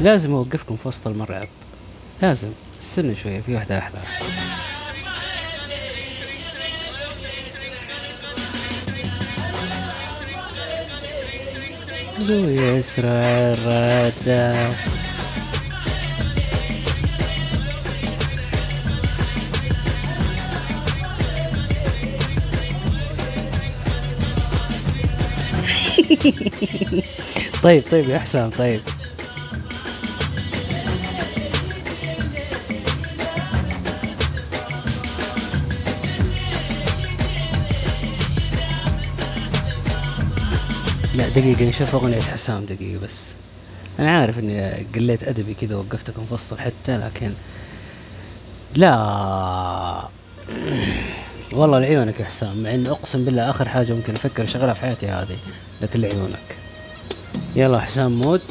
[SPEAKER 2] لازم أوقفكم في وسط المرعب. لازم. استنوا شوية في واحدة أحلى ويسرع الردى <laughs> طيب طيب يا حسام طيب. دقيقة نشوف أغنية حسام دقيقة بس. أنا عارف إني قليت أدبي كذا وقفتكم في وسط الحتة لكن لا. والله لعيونك يا حسام مع إن أقسم بالله آخر حاجة ممكن أفكر أشغلها في حياتي هذه لكن لعيونك. يلا حسام مود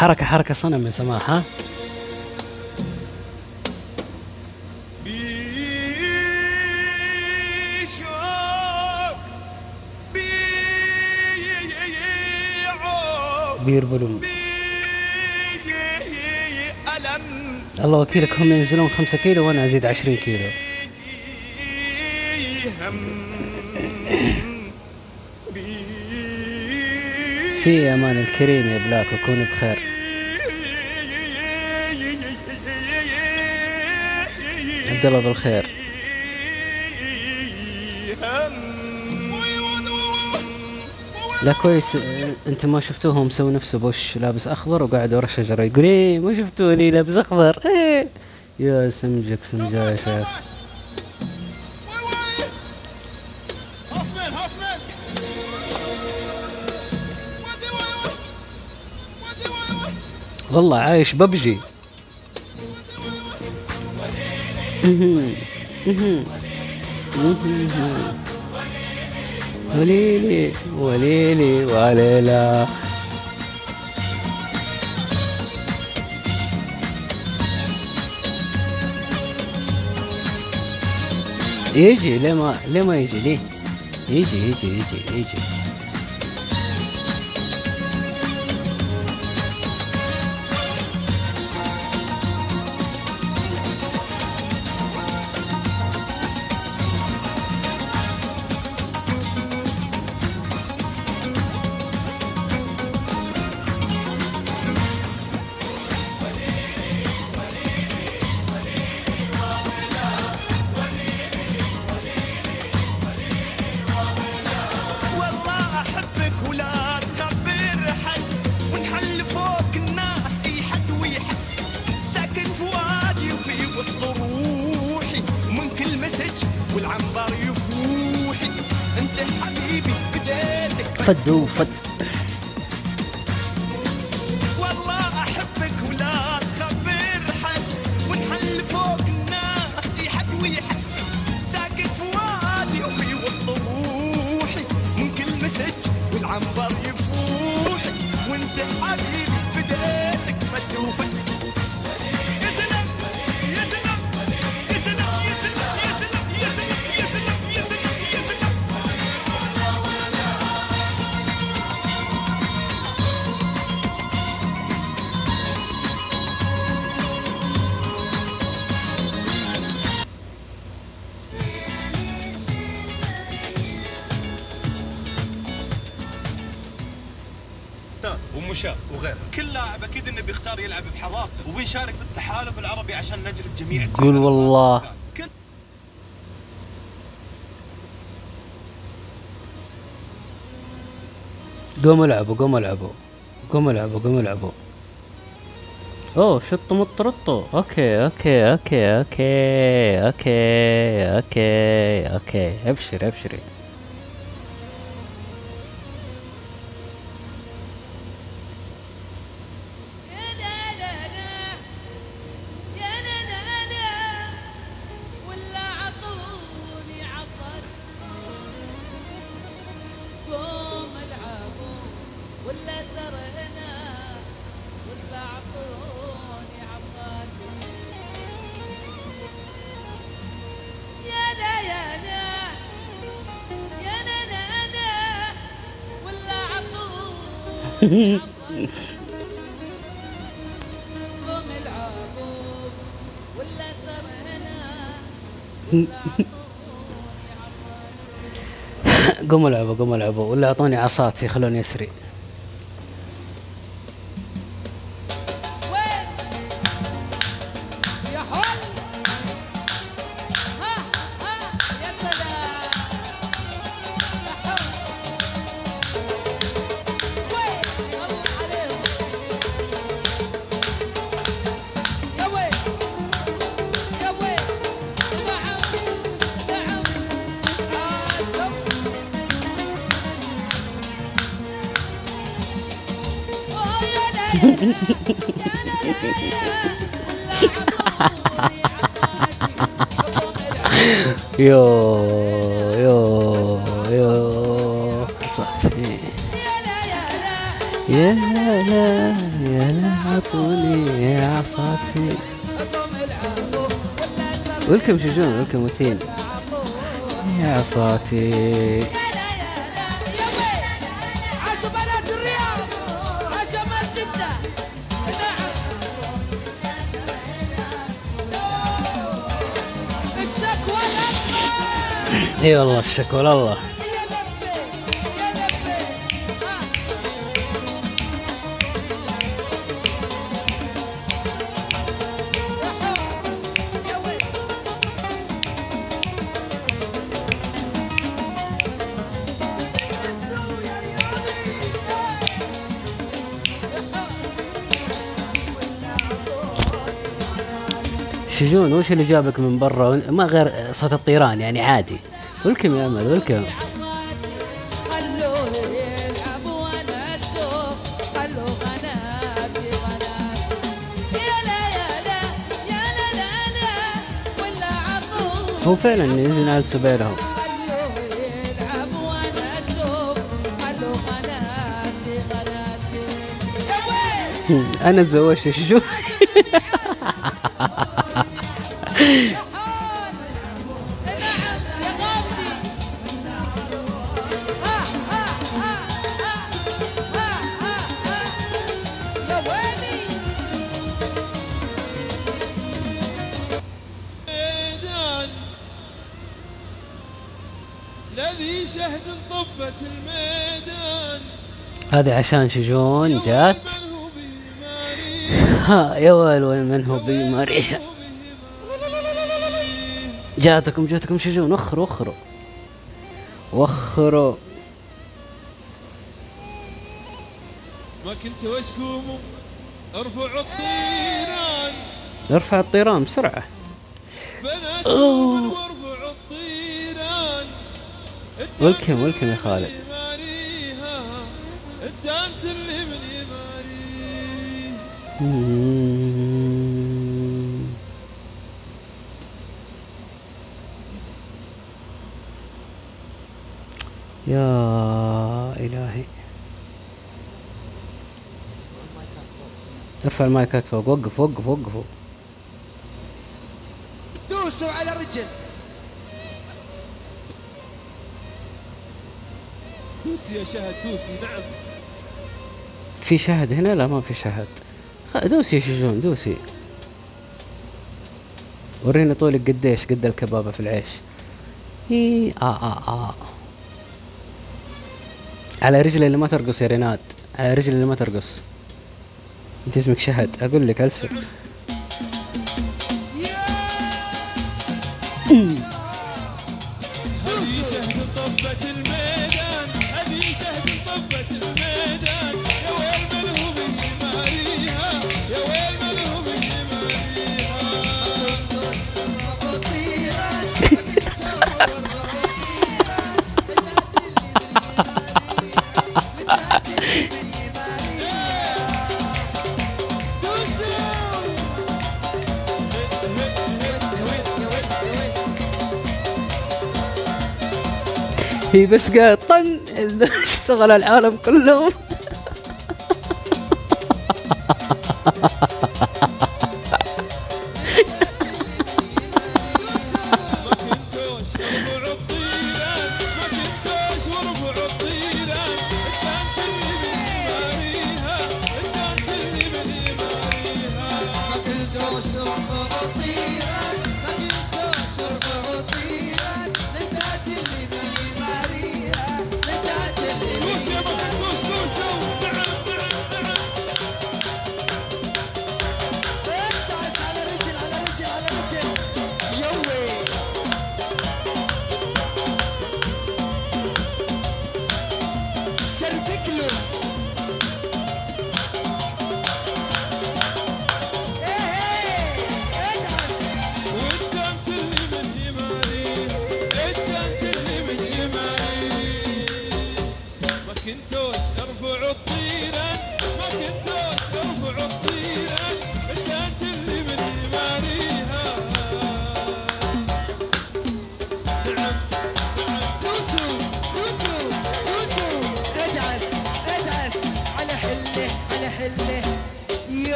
[SPEAKER 2] حركة حركة صنم يا سماح ها؟ بير بلوم. الله وكيلك هم ينزلون خمسة كيلو وأنا أزيد عشرين كيلو. في أمان الكريم يا بلاك وكوني بخير. عبد الله بالخير. لا كويس انت ما شفتوه مسوي نفسه بوش لابس أخضر وقاعد ورا الشجره يقول إيه ما شفتوني لابس أخضر. إيه. يا سمجك سمجة يا شيخ. والله عايش ببجي.
[SPEAKER 10] 嗯哼，嗯哼，嗯哼哼，阿哩哩，阿哩哩，我哩哩，一
[SPEAKER 1] 起来嘛，来嘛一起来，一起，一起，一起，一起。
[SPEAKER 2] قول والله. قوموا العبوا قوموا العبوا. قوموا العبوا قوموا العبوا. أوه شطوا مطرطوا
[SPEAKER 6] okay okay okay okay okay okay okay. أبشري أبشري.
[SPEAKER 2] قوموا العبوا قوموا العبوا ولا أعطوني عصاتي خلوني
[SPEAKER 6] أسري. Yo.
[SPEAKER 2] إي والله الشكوى لله
[SPEAKER 6] يا لبي يا لبي ها. يا ويل
[SPEAKER 2] شجون وش اللي جابك من برا ما غير صوت الطيران يعني عادي ولكم يا امل ولكم
[SPEAKER 6] خلوه يلعب وأنا أشوف خلوا غناتي غناتي يا
[SPEAKER 2] عشان شجون جات. ها يا ويل وين من هو بمريحة جاتكم جاتكم شجون. وخروا وخروا. وخروا.
[SPEAKER 1] ما كنت واشكوم أرفع الطيران.
[SPEAKER 2] أرفع الطيران بسرعة.
[SPEAKER 1] بنات وأرفع الطيران.
[SPEAKER 2] ولكم ولكم يا خالد.
[SPEAKER 1] الدانت اللي من يماري.
[SPEAKER 2] يا إلهي. ارفع المايكات فوق. وقف وقف وقفوا
[SPEAKER 9] دوسوا على الرجل.
[SPEAKER 1] دوسي يا شهد دوسي نعم.
[SPEAKER 2] في شهد هنا؟ لا ما في شهد دوسي يا شجون دوسي. وريني طولك قديش قد الكبابة في العيش. إيه آه آه آه على رجلي اللي ما ترقص يا ريناد على رجلي اللي ما ترقص. أنت اسمك شهد؟ أقول لك السب بس قاعد طن <laughs> اشتغل العالم كلهم.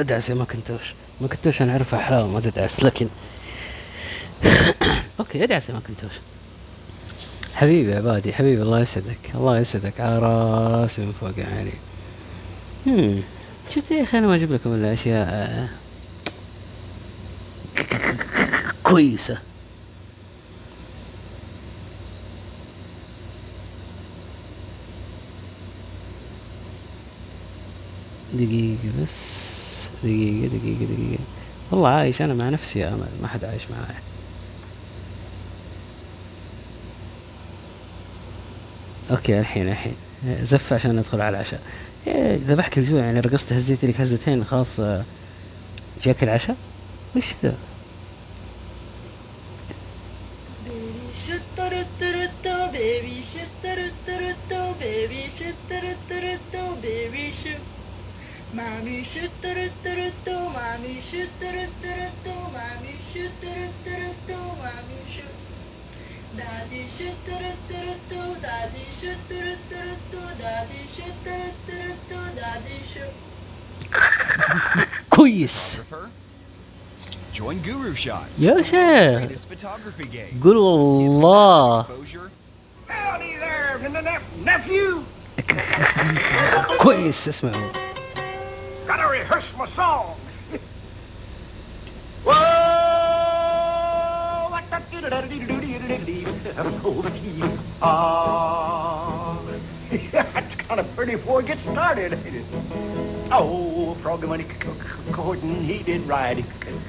[SPEAKER 2] والله ادعس يا ماكنتوش ماكنتوش أنا أعرفها حلاوه ما تدعس. لكن <laughs> okay ادعس يا ماكنتوش حبيبي عبادي حبيبي الله يسعدك. الله يسعدك. على راسي من فوق يعني. هم. شفت يا أخي أنا ما أجيب لكم الا اشياء <laughs> كويسة دقيقة بس دقيقة دقيقة دقيقة والله عايش أنا مع نفسي يا أمل ما حد عايش معايا. okay الحين الحين. زف عشان ندخل على العشاء. ذبحك الجوع يعني رقصت هزيت لك هزتين خلاص جاك العشاء؟ وش ذا؟
[SPEAKER 11] Baby shit-da-da-da-da-da, baby shit-da-da-da-da-da, baby shit-da-da-da-da-da, baby shit. Mami shoot do do do mommy shoot do do do mommy shoot do do do mommy shoot Daddy shoot do do do daddy shoot do do do daddy shoot
[SPEAKER 2] do
[SPEAKER 12] do do daddy
[SPEAKER 2] shoot
[SPEAKER 12] Quiz.
[SPEAKER 2] Join
[SPEAKER 12] Guru Shots. Yeah. photography game.
[SPEAKER 2] Good
[SPEAKER 12] Allah.
[SPEAKER 13] Howdy there, nephew.
[SPEAKER 2] Quiz, this man.
[SPEAKER 13] Gotta rehearse my song. <laughs> Whoa! Like that doodle da doodle doodle doodle doodle doodle doodle doodle doodle doodle on a thirty-four, get started. Oh, Froggy when he courtin', he did ride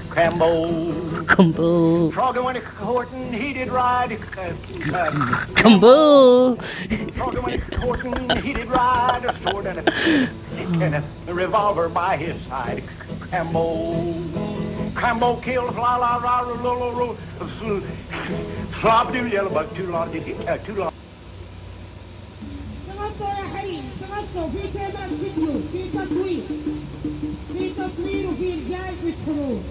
[SPEAKER 13] Crambo.
[SPEAKER 2] Cumbo.
[SPEAKER 13] Froggy when he courtin', he did ride
[SPEAKER 2] Cumbo.
[SPEAKER 13] Froggy when he courtin', he did ride a sword and a, and a revolver by his side. Crambo. Crambo killed la la la la la la la. Flop do yellow bug too long. Uh, too long.
[SPEAKER 14] تغطوا يا حي تغطوا في كمان فيديو في تصوير. في تصوير وفي رجال بيدخلون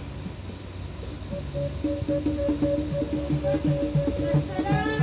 [SPEAKER 14] والله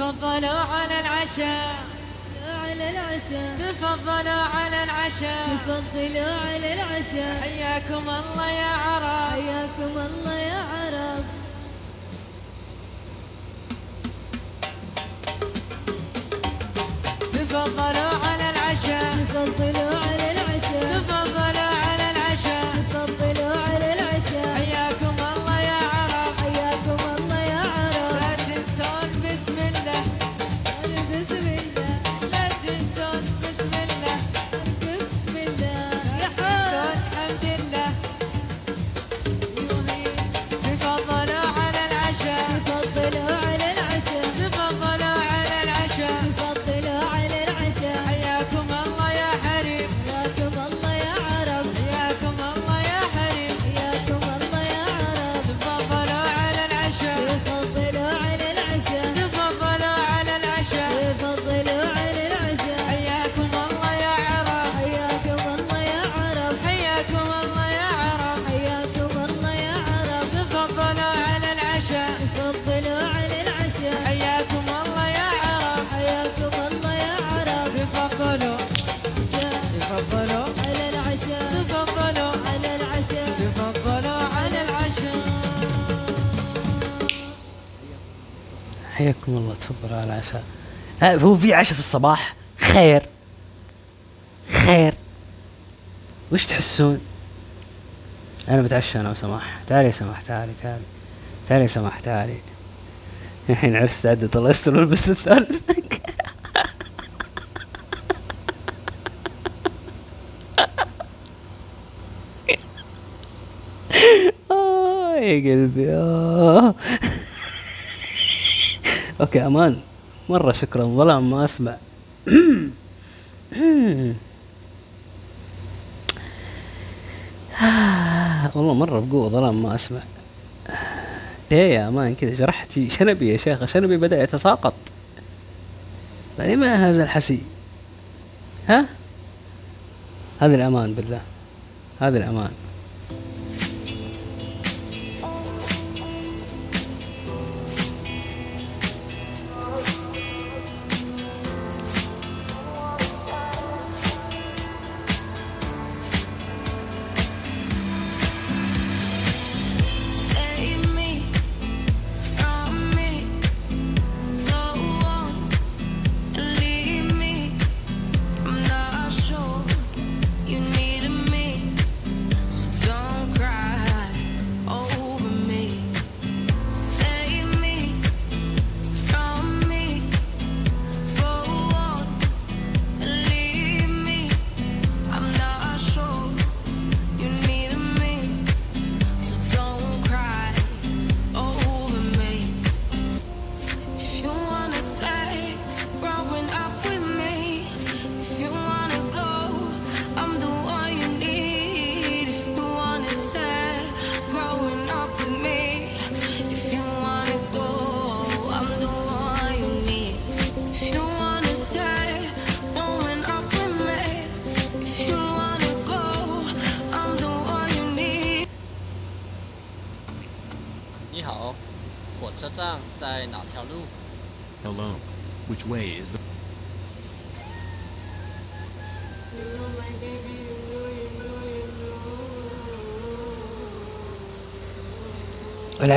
[SPEAKER 15] وتفضلوا على العشاء.
[SPEAKER 6] على العشاء.
[SPEAKER 15] تفضلوا على العشاء.
[SPEAKER 6] تفضلوا على العشاء.
[SPEAKER 15] حياكم الله يا عرب.
[SPEAKER 6] حياكم الله يا عرب.
[SPEAKER 15] تفضلوا على العشاء.
[SPEAKER 6] تفضلوا على العشاء.
[SPEAKER 15] تفضلوا حياكم الله تفضلوا على العشاء.
[SPEAKER 2] آه، هو في عشاء في الصباح؟ خير. خير. وش تحسون؟ أنا بتعشى أنا وسماح. تعالي يا سماح تعالي تعالي تعالي يا سماح تعالي الحين عرس تعدد الله يستر البث الثالث. <laughs> آه، يا قلبي آه. أوكي أمان. مرة شكرا ظلام ما أسمع. <clears throat> والله مرة بقوة ظلام ما أسمع. ليه يا أمان كذا جرحت شنبي يا شيخ شنبي بدأ يتساقط. لما هذا الحسي. ها؟ هذه الأمان بالله. هذه
[SPEAKER 16] الأمان.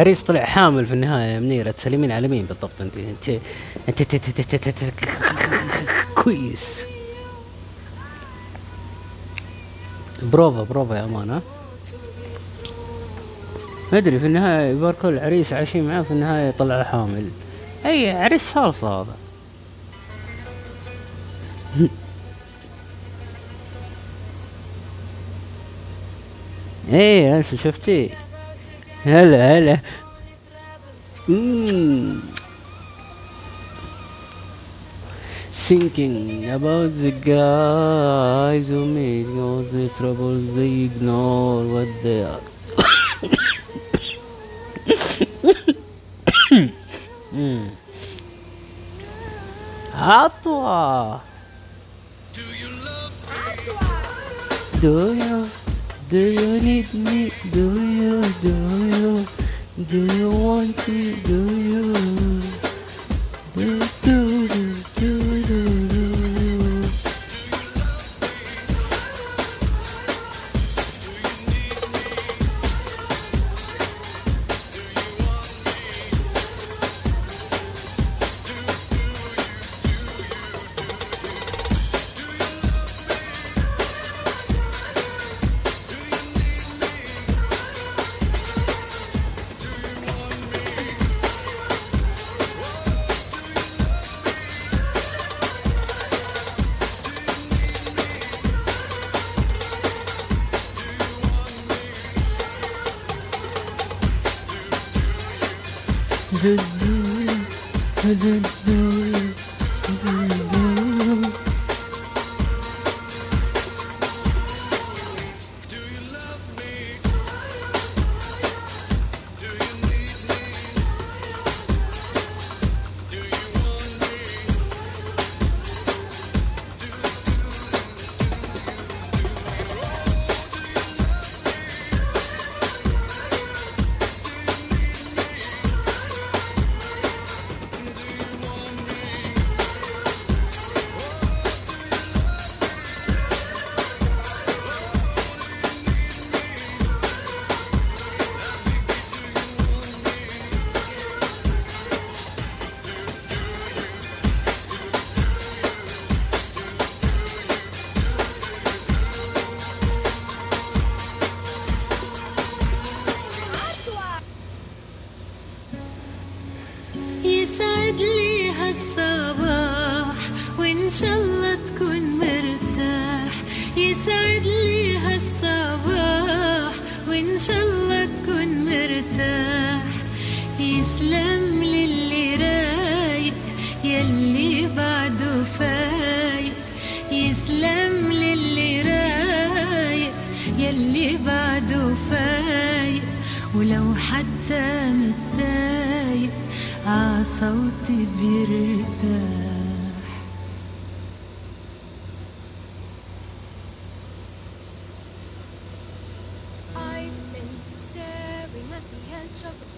[SPEAKER 2] العريس طلع حامل في النهاية يا منيرة تسلمين على مين بالضبط. انت انت انت, كويس. بروفا بروفا يا أمان ها. ما أدري في النهاية يباركوا العريس عايشين معاه في النهاية طلع حامل. أي عريس فالصة هذا. <laughs> إيه شفتي. Hello, hello. Mmm. Thinking about the guys who made all the troubles, they ignore what they are. <coughs> mm. あとは。Do you love me? Do you? Need me? Do you do you do you want me? Do you do do do do do do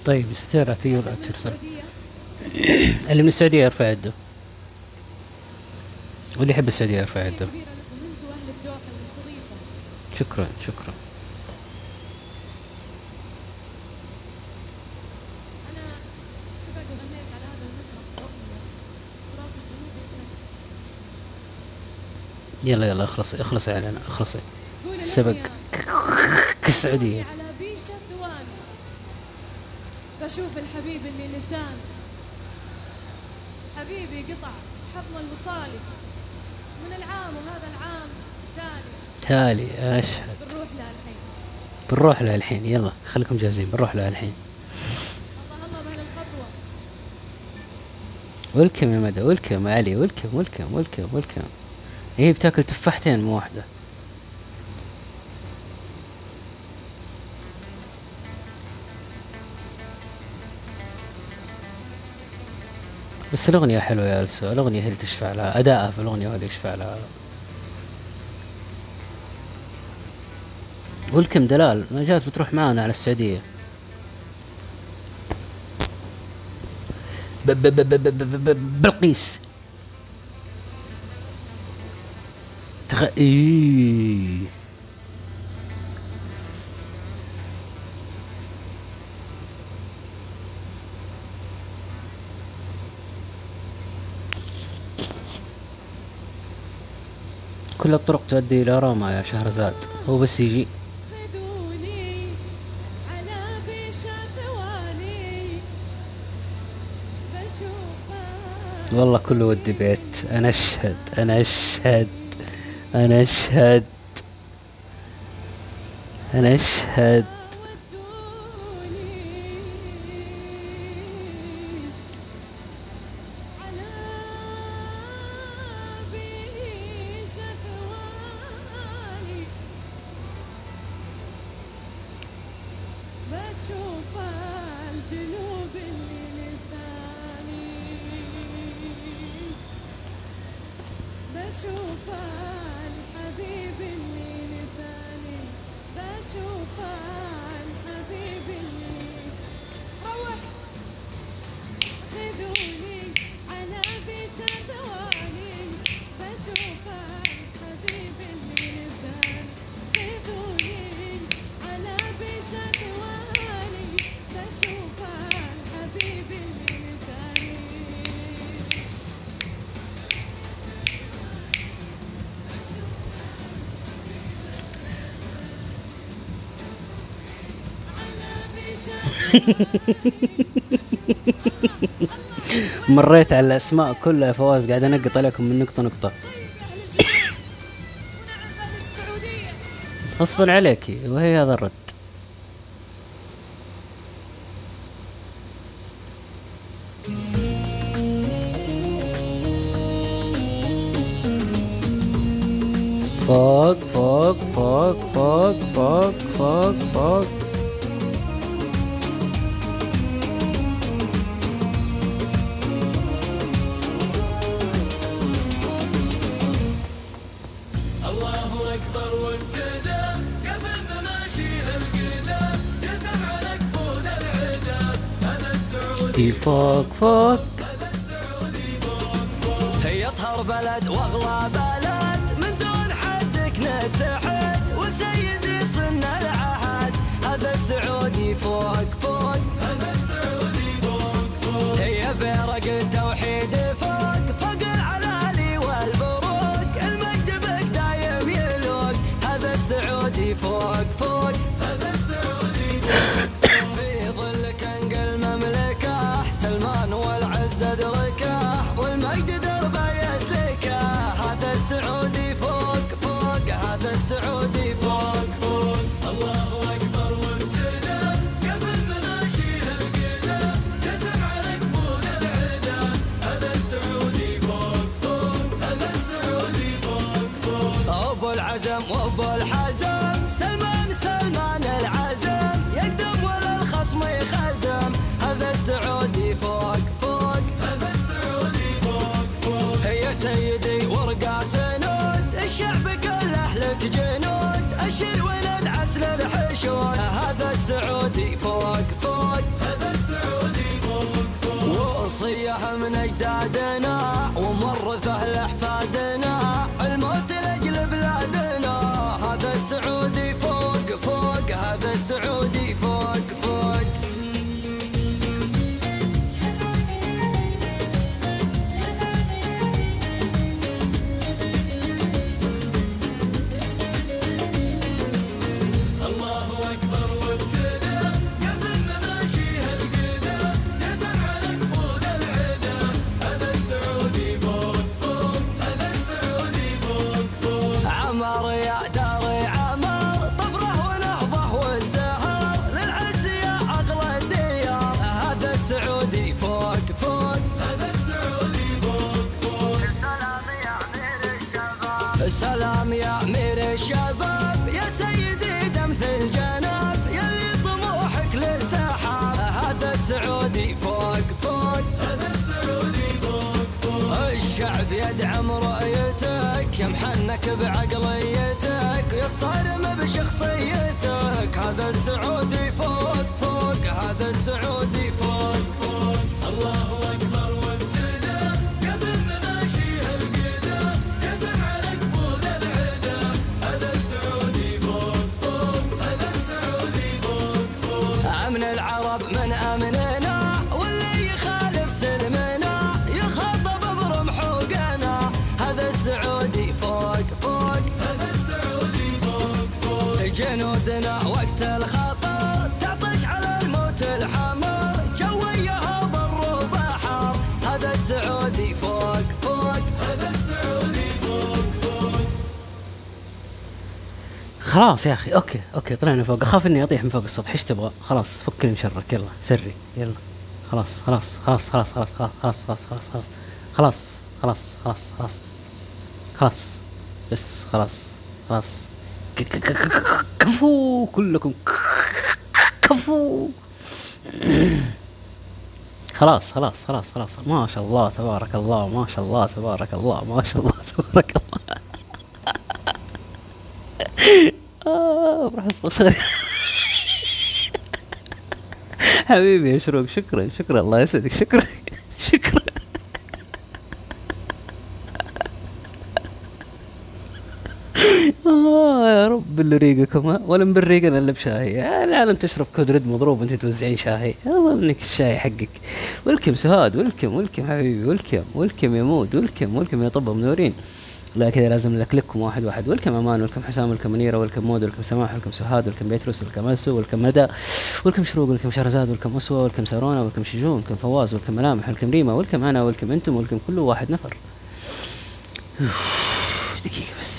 [SPEAKER 6] طيب ولا ترسل اللي من السعودية يرفع يده. واللي يحب السعودية يرفع يده. شكرا شكرا. يلا يلا اخلصي اخلصي علينا اخلصي سبق. السعودية
[SPEAKER 2] بشوف الحبيب اللي نساني حبيبي قطع حضن الوصالي. من العام وهذا العام تالي.
[SPEAKER 6] تالي اشهد
[SPEAKER 2] بنروح لها الحين.
[SPEAKER 6] بنروح لها الحين يلا خليكم جاهزين بنروح لها الحين.
[SPEAKER 2] الله الله بأهل الخطوة.
[SPEAKER 6] ولكم يا مدى ولكم يا علي ولكم ولكم ولكم ولكم هي بتاكل تفاحتين مو واحدة. بس الأغنية حلوة يا ألسو الأغنية هي اللي تشفع لها أداءها في الأغنية هو اللي يشفع لها. ولكم دلال ما جات بتروح معانا على السعودية. بلقيس. تخ... إيه. كل الطرق تؤدي إلى روما يا شهرزاد. هو بس يجي. والله كله ودي بيت. أنا أشهد أنا أشهد أنا أشهد. أنا أشهد. <laughs> مريت على الأسماء كلها فواز قاعد أنقط عليكم من نقطة نقطة. <coughs> غصبا عليك وهي هذا الرد
[SPEAKER 2] خلاص يا أخي okay okay طلعنا فوق اخاف اني اطيح من فوق السطح إيش تبغى خلاص فكني من شرك يلا سري يلا خلاص خلاص خلاص خلاص خلاص خلاص خلاص خلاص خلاص خلاص خلاص خلاص خلاص بس خلاص خلاص كفو كلكم كفو خلاص خلاص خلاص خلاص ما شاء الله تبارك الله ما شاء الله تبارك الله ما شاء الله تبارك الله آه راح أصبر. <laughs> حبيبي يا شروق شكرا شكرا. الله يسعدك. شكرا. <laughs> شكرا. آه يا رب اللي ريقكم ولا مبريقنا الا بشاي العالم تشرب كود ريد مضروب انت توزعين شاي الله منك الشاي حقك. ولكم سهاد ولكم ولكم حبيبي ولكم ولكم يا مود ولكم ولكم يا طب منورين. لا كذا لازم لكلكم واحد واحد welcome أمان welcome حسام welcome منيره welcome مود welcome سماح welcome سهاد welcome بيتروس welcome اسو welcome ندى welcome شروق welcome شهرزاد welcome أسوة welcome سارونا welcome شجون welcome فواز welcome ملامح welcome ريما welcome أنا welcome أنتم welcome كل واحد نفر. دقيقة بس.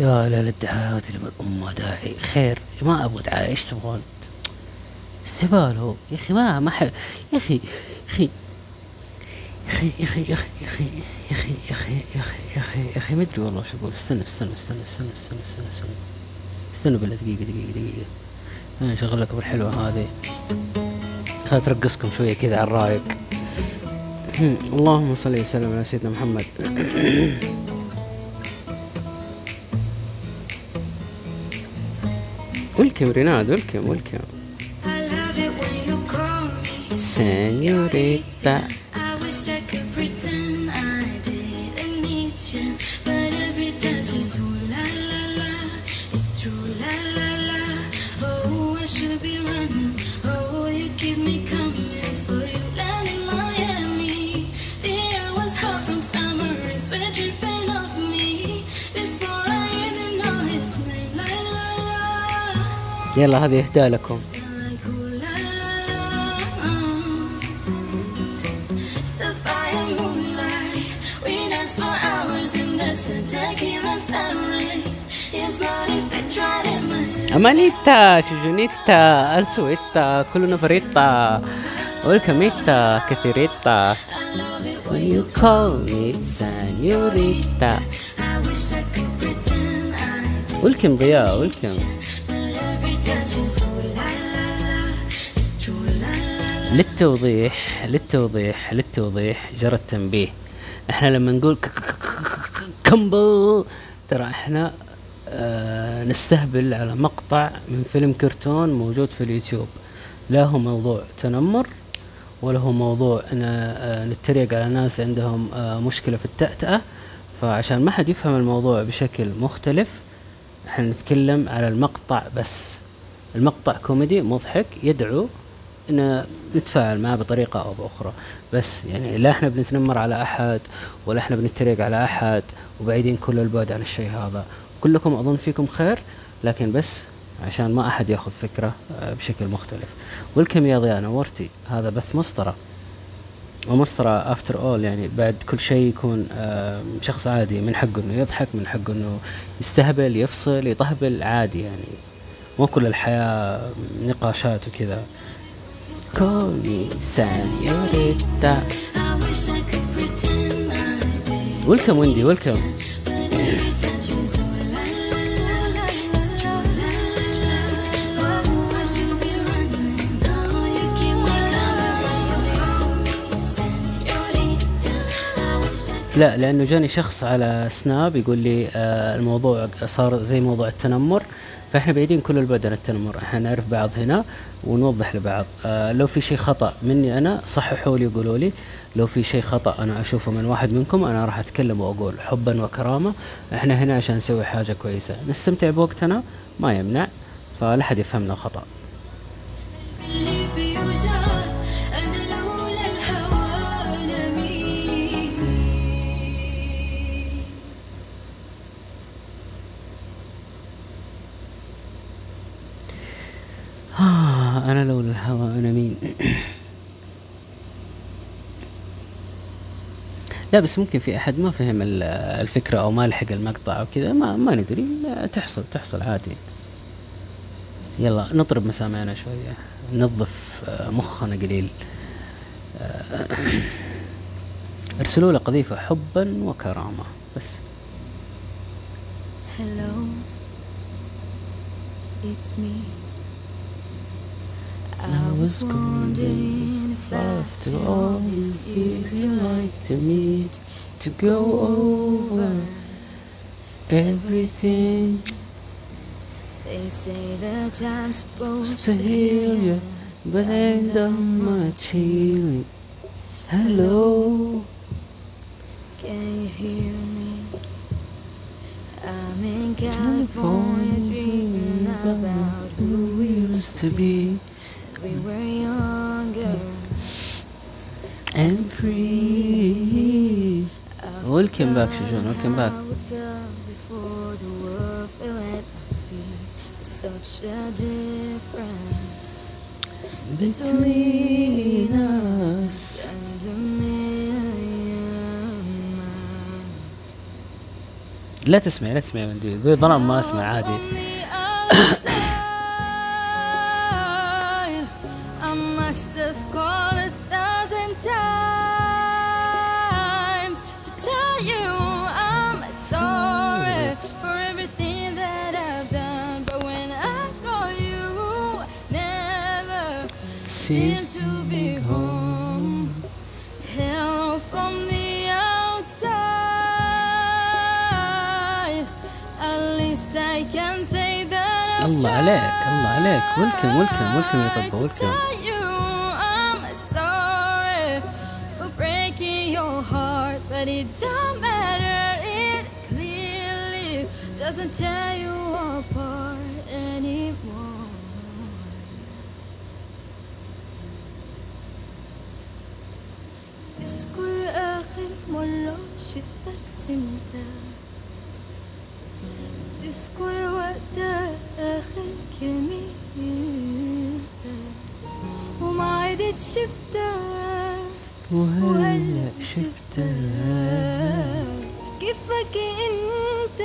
[SPEAKER 2] يا لا الدعايات اللي أمه داعي خير ما أبغى دعاية إيش تبغون استهبال هو يا أخي ما ما حب يا أخي أخي يا أخي يا أخي يا أخي يا أخي يا أخي يا أخي يا أخي يا أخي ما أدري والله شو أقول استنى استنى استنى استنى استنى استنى استنى استنى بالله دقيقة دقيقة دقيقة أنا أشغل لكم الحلوة هذه خليني ترقصكم شوية كذا على الرايق اللهم صل وسلم على سيدنا محمد ولكم ريناد ولكم ولكم
[SPEAKER 16] I fit right in my
[SPEAKER 2] أمانيتا شجونيتا ألسويتا كلنا فريتا ولكميتا كثيريتا. When you call me
[SPEAKER 16] did.
[SPEAKER 2] ولكم ضياء ولكم للتوضيح للتوضيح للتوضيح جرى التنبيه. إحنا لما نقول كمبل ترى إحنا آه نستهبل على مقطع من فيلم كرتون موجود في اليوتيوب. لا هو موضوع تنمر ولا هو موضوع إن آه نتريق على ناس عندهم آه مشكلة في التأتأة. فعشان ما حد يفهم الموضوع بشكل مختلف إحنا نتكلم على المقطع بس. المقطع كوميدي مضحك يدعو إن نتفاعل معه بطريقة أو بأخرى. بس يعني لا إحنا بنتنمر على أحد ولا إحنا بنتريق على أحد وبعيدين كل البعد عن الشيء هذا. كلكم أظن فيكم خير لكن بس عشان ما أحد يأخذ فكرة آه، بشكل مختلف. والكم يا ضياء نورتي. هذا بث مسطرة. ومسطرة افتر اول يعني بعد كل شيء يكون آه، شخص عادي من حقه إنه يضحك من حقه إنه يستهبل يفصل يطهبل عادي يعني. مو كل الحياة نقاشات وكذا. call me
[SPEAKER 16] Senorita.
[SPEAKER 2] لا لأنه جاني شخص على سناب يقول لي آه، الموضوع صار زي موضوع التنمر فاحنا بعيدين كل البعد عن التنمر إحنا نعرف بعض هنا ونوضح لبعض. آه لو في شيء خطأ مني أنا صححوا لي وقولوا لي. لو في شيء خطأ أنا أشوفه من واحد منكم أنا راح أتكلم وأقول حبا وكرامة. إحنا هنا عشان نسوي حاجة كويسة. نستمتع بوقتنا ما يمنع فلا حد يفهمنا
[SPEAKER 16] خطأ. آه أنا لولا الهوى أنا مين؟ <clears throat>
[SPEAKER 2] لا بس ممكن في أحد ما فهم ال- الفكرة أو ما لحق المقطع أو كذا ما ما ندري. تحصل تحصل عادي. يلا نطرب مسامعنا شوية. ننظف آه، مخنا قليل. آه، <clears throat> ارسلوا لي قذيفة حبا وكرامة. بس.
[SPEAKER 16] Hello, it's me. I was wondering if after all these years you'd like to meet to go over
[SPEAKER 2] everything
[SPEAKER 16] They say that I'm supposed
[SPEAKER 2] to heal you, but ain't done much healing. Hello.
[SPEAKER 16] Can you hear me? I'm in California dreaming about who we used
[SPEAKER 2] to be free. Welcome back, Shujun. Welcome back.
[SPEAKER 16] such a difference between us and a million miles.
[SPEAKER 2] لا تسمع لا تسمع من دي ظلام ما اسمع عادي
[SPEAKER 16] must have called a thousand times seem to be home. Hello from the outside. At least I can say that I
[SPEAKER 2] الله عليك الله عليك ولكم ولكم ولكم يا طبة ولكم
[SPEAKER 16] tell you I'm sorry for breaking your heart, but it don't matter. It clearly doesn't tear you apart آخر مرة شفتك سنتا تذكر وقتها آخر كلمة قلتها وما عدت شفتك. وهلا شفتك. كيفك أنت؟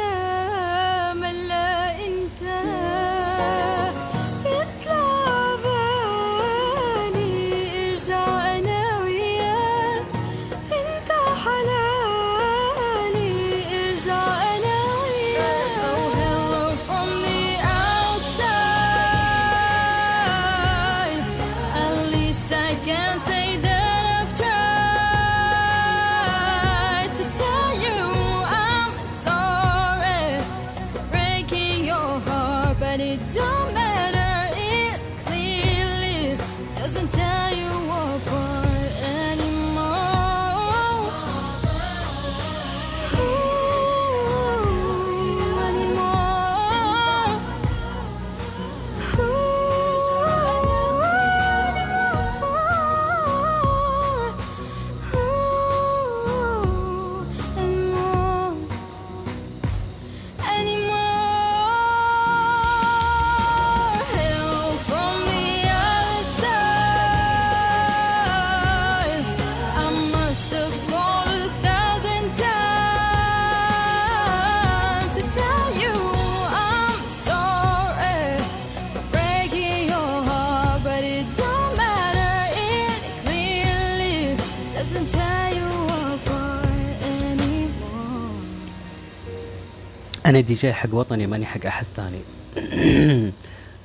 [SPEAKER 2] أنا دي جي حق وطني ماني حق أحد ثاني. <clears throat>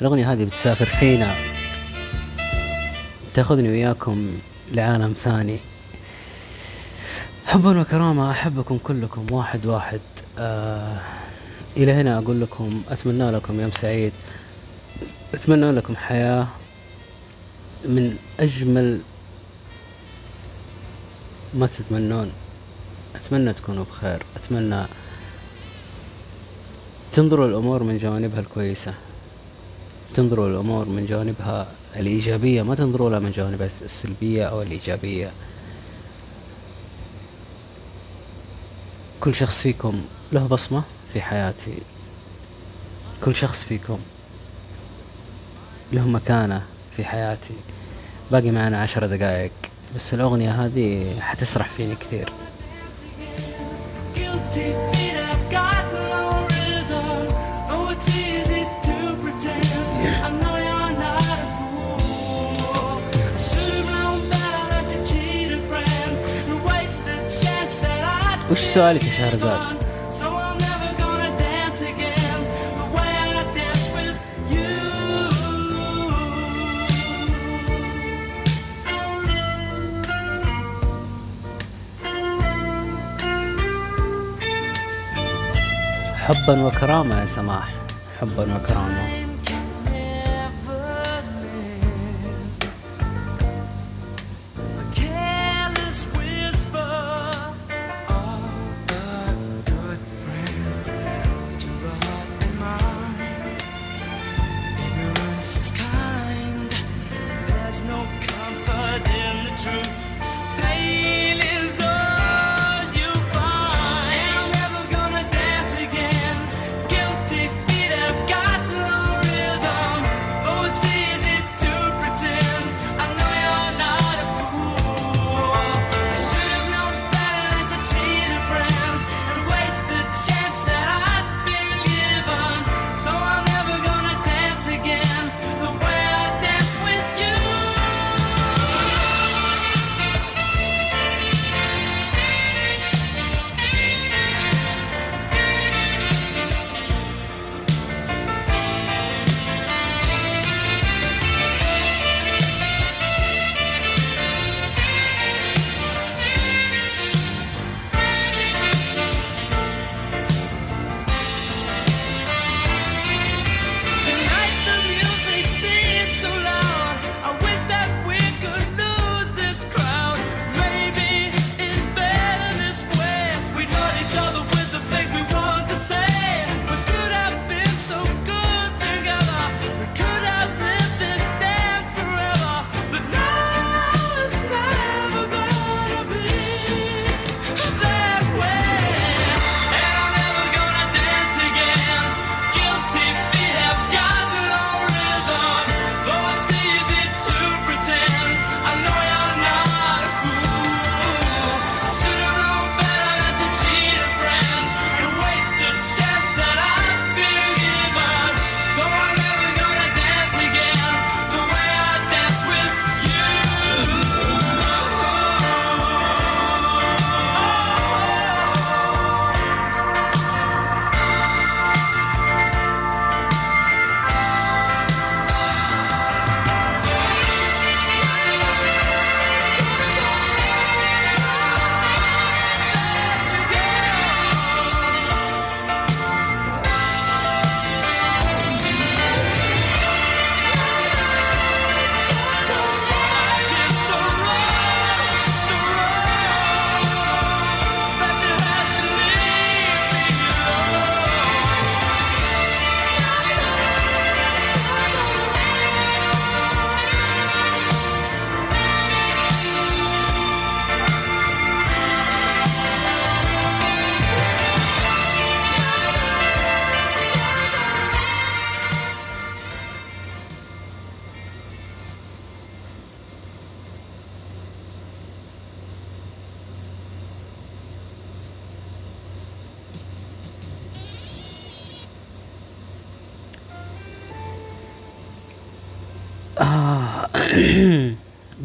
[SPEAKER 2] الاغنية هذه بتسافر فينا تاخذني وياكم لعالم ثاني. حبا وكرامة أحبكم كلكم واحد واحد. آه إلى هنا أقول لكم أتمنى لكم يوم سعيد. أتمنى لكم حياة من أجمل ما تتمنون. أتمنى تكونوا بخير. أتمنى تنظروا الأمور من جوانبها الكويسة. تنظروا الأمور من جوانبها الإيجابية ما تنظروا لها من جوانبها السلبية أو الإيجابية. كل شخص فيكم له بصمة في حياتي كل شخص فيكم له مكانة في حياتي باقي معنا عشر دقائق بس الأغنية هذه حتسرح فيني كثير.
[SPEAKER 3] Danced with you.
[SPEAKER 2] حبا وكرامة يا سماح حبا وكرامة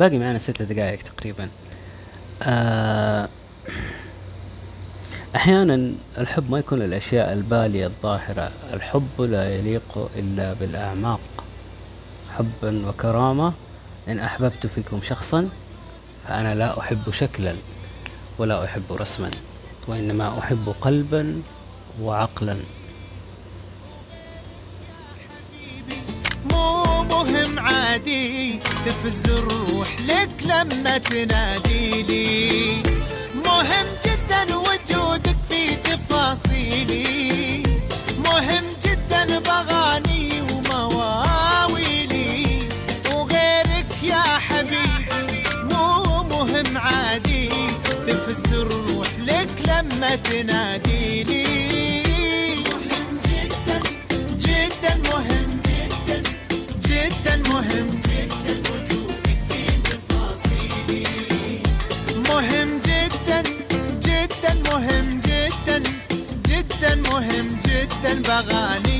[SPEAKER 2] باقي معنا ست دقائق تقريبا. آه أحيانا الحب ما يكون للأشياء البالية الظاهرة. الحب لا يليق إلا بالأعماق. حبا وكرامة. إن أحببت فيكم شخصا فأنا لا أحب شكلا ولا أحب رسما وإنما أحب قلبا وعقلا.
[SPEAKER 8] مهم عادي تفز الروح لك لما تنادي لي. مهم جدا وجودك في تفاصيلي. مهم جدا بغاني ومواويلي. وغيرك يا حبيبي مو مهم عادي تفز الروح لك لما تنادي لي. مهم جدا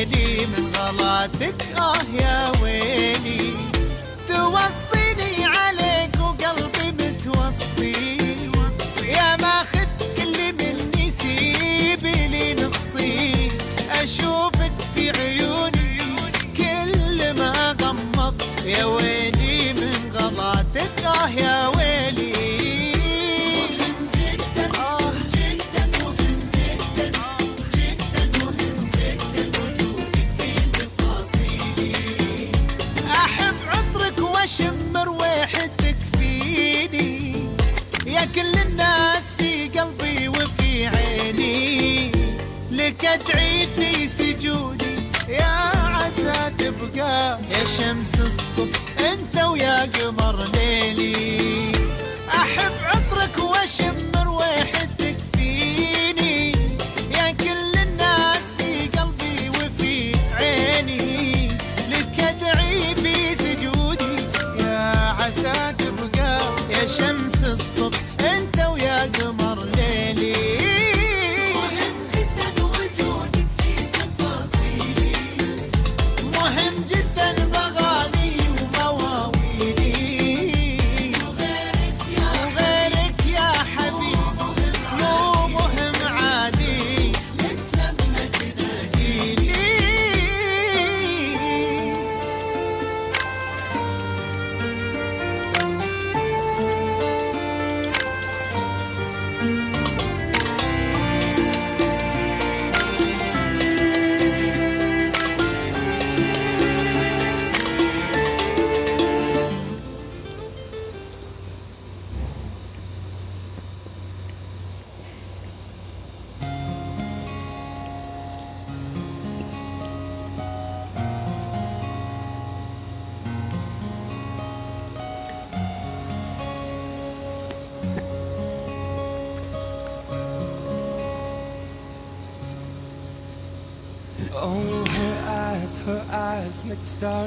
[SPEAKER 8] ويلي من غلاتك آه يا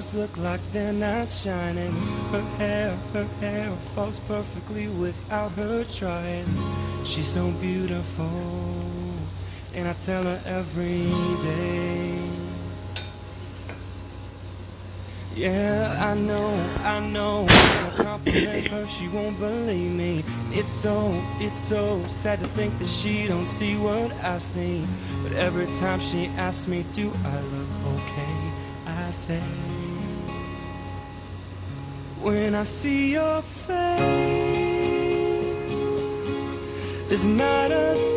[SPEAKER 17] stars look like they're not shining. Her hair, her hair falls perfectly without her trying. She's so beautiful, and I tell her every day. Yeah, I know, I know. When I compliment her, she won't believe me. It's so, it's so sad to think that she don't see what I see. But every time she asks me, do I look when I see your face.
[SPEAKER 1] There's not a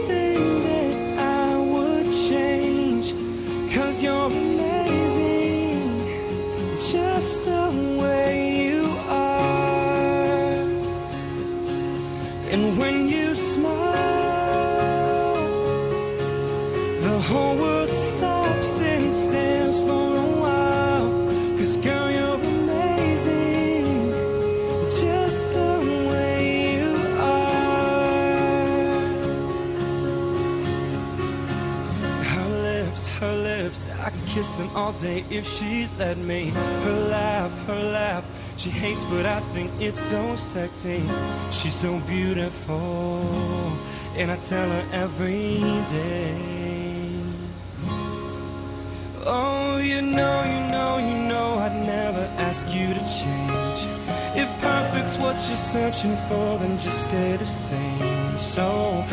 [SPEAKER 1] all day if she'd let me. Her laugh, her laugh, she hates, but I think it's so sexy. She's so beautiful, and I tell her every day. Oh, you know, you know, you know, I'd never ask you to change. If perfect's what you're searching for, then just stay the same. So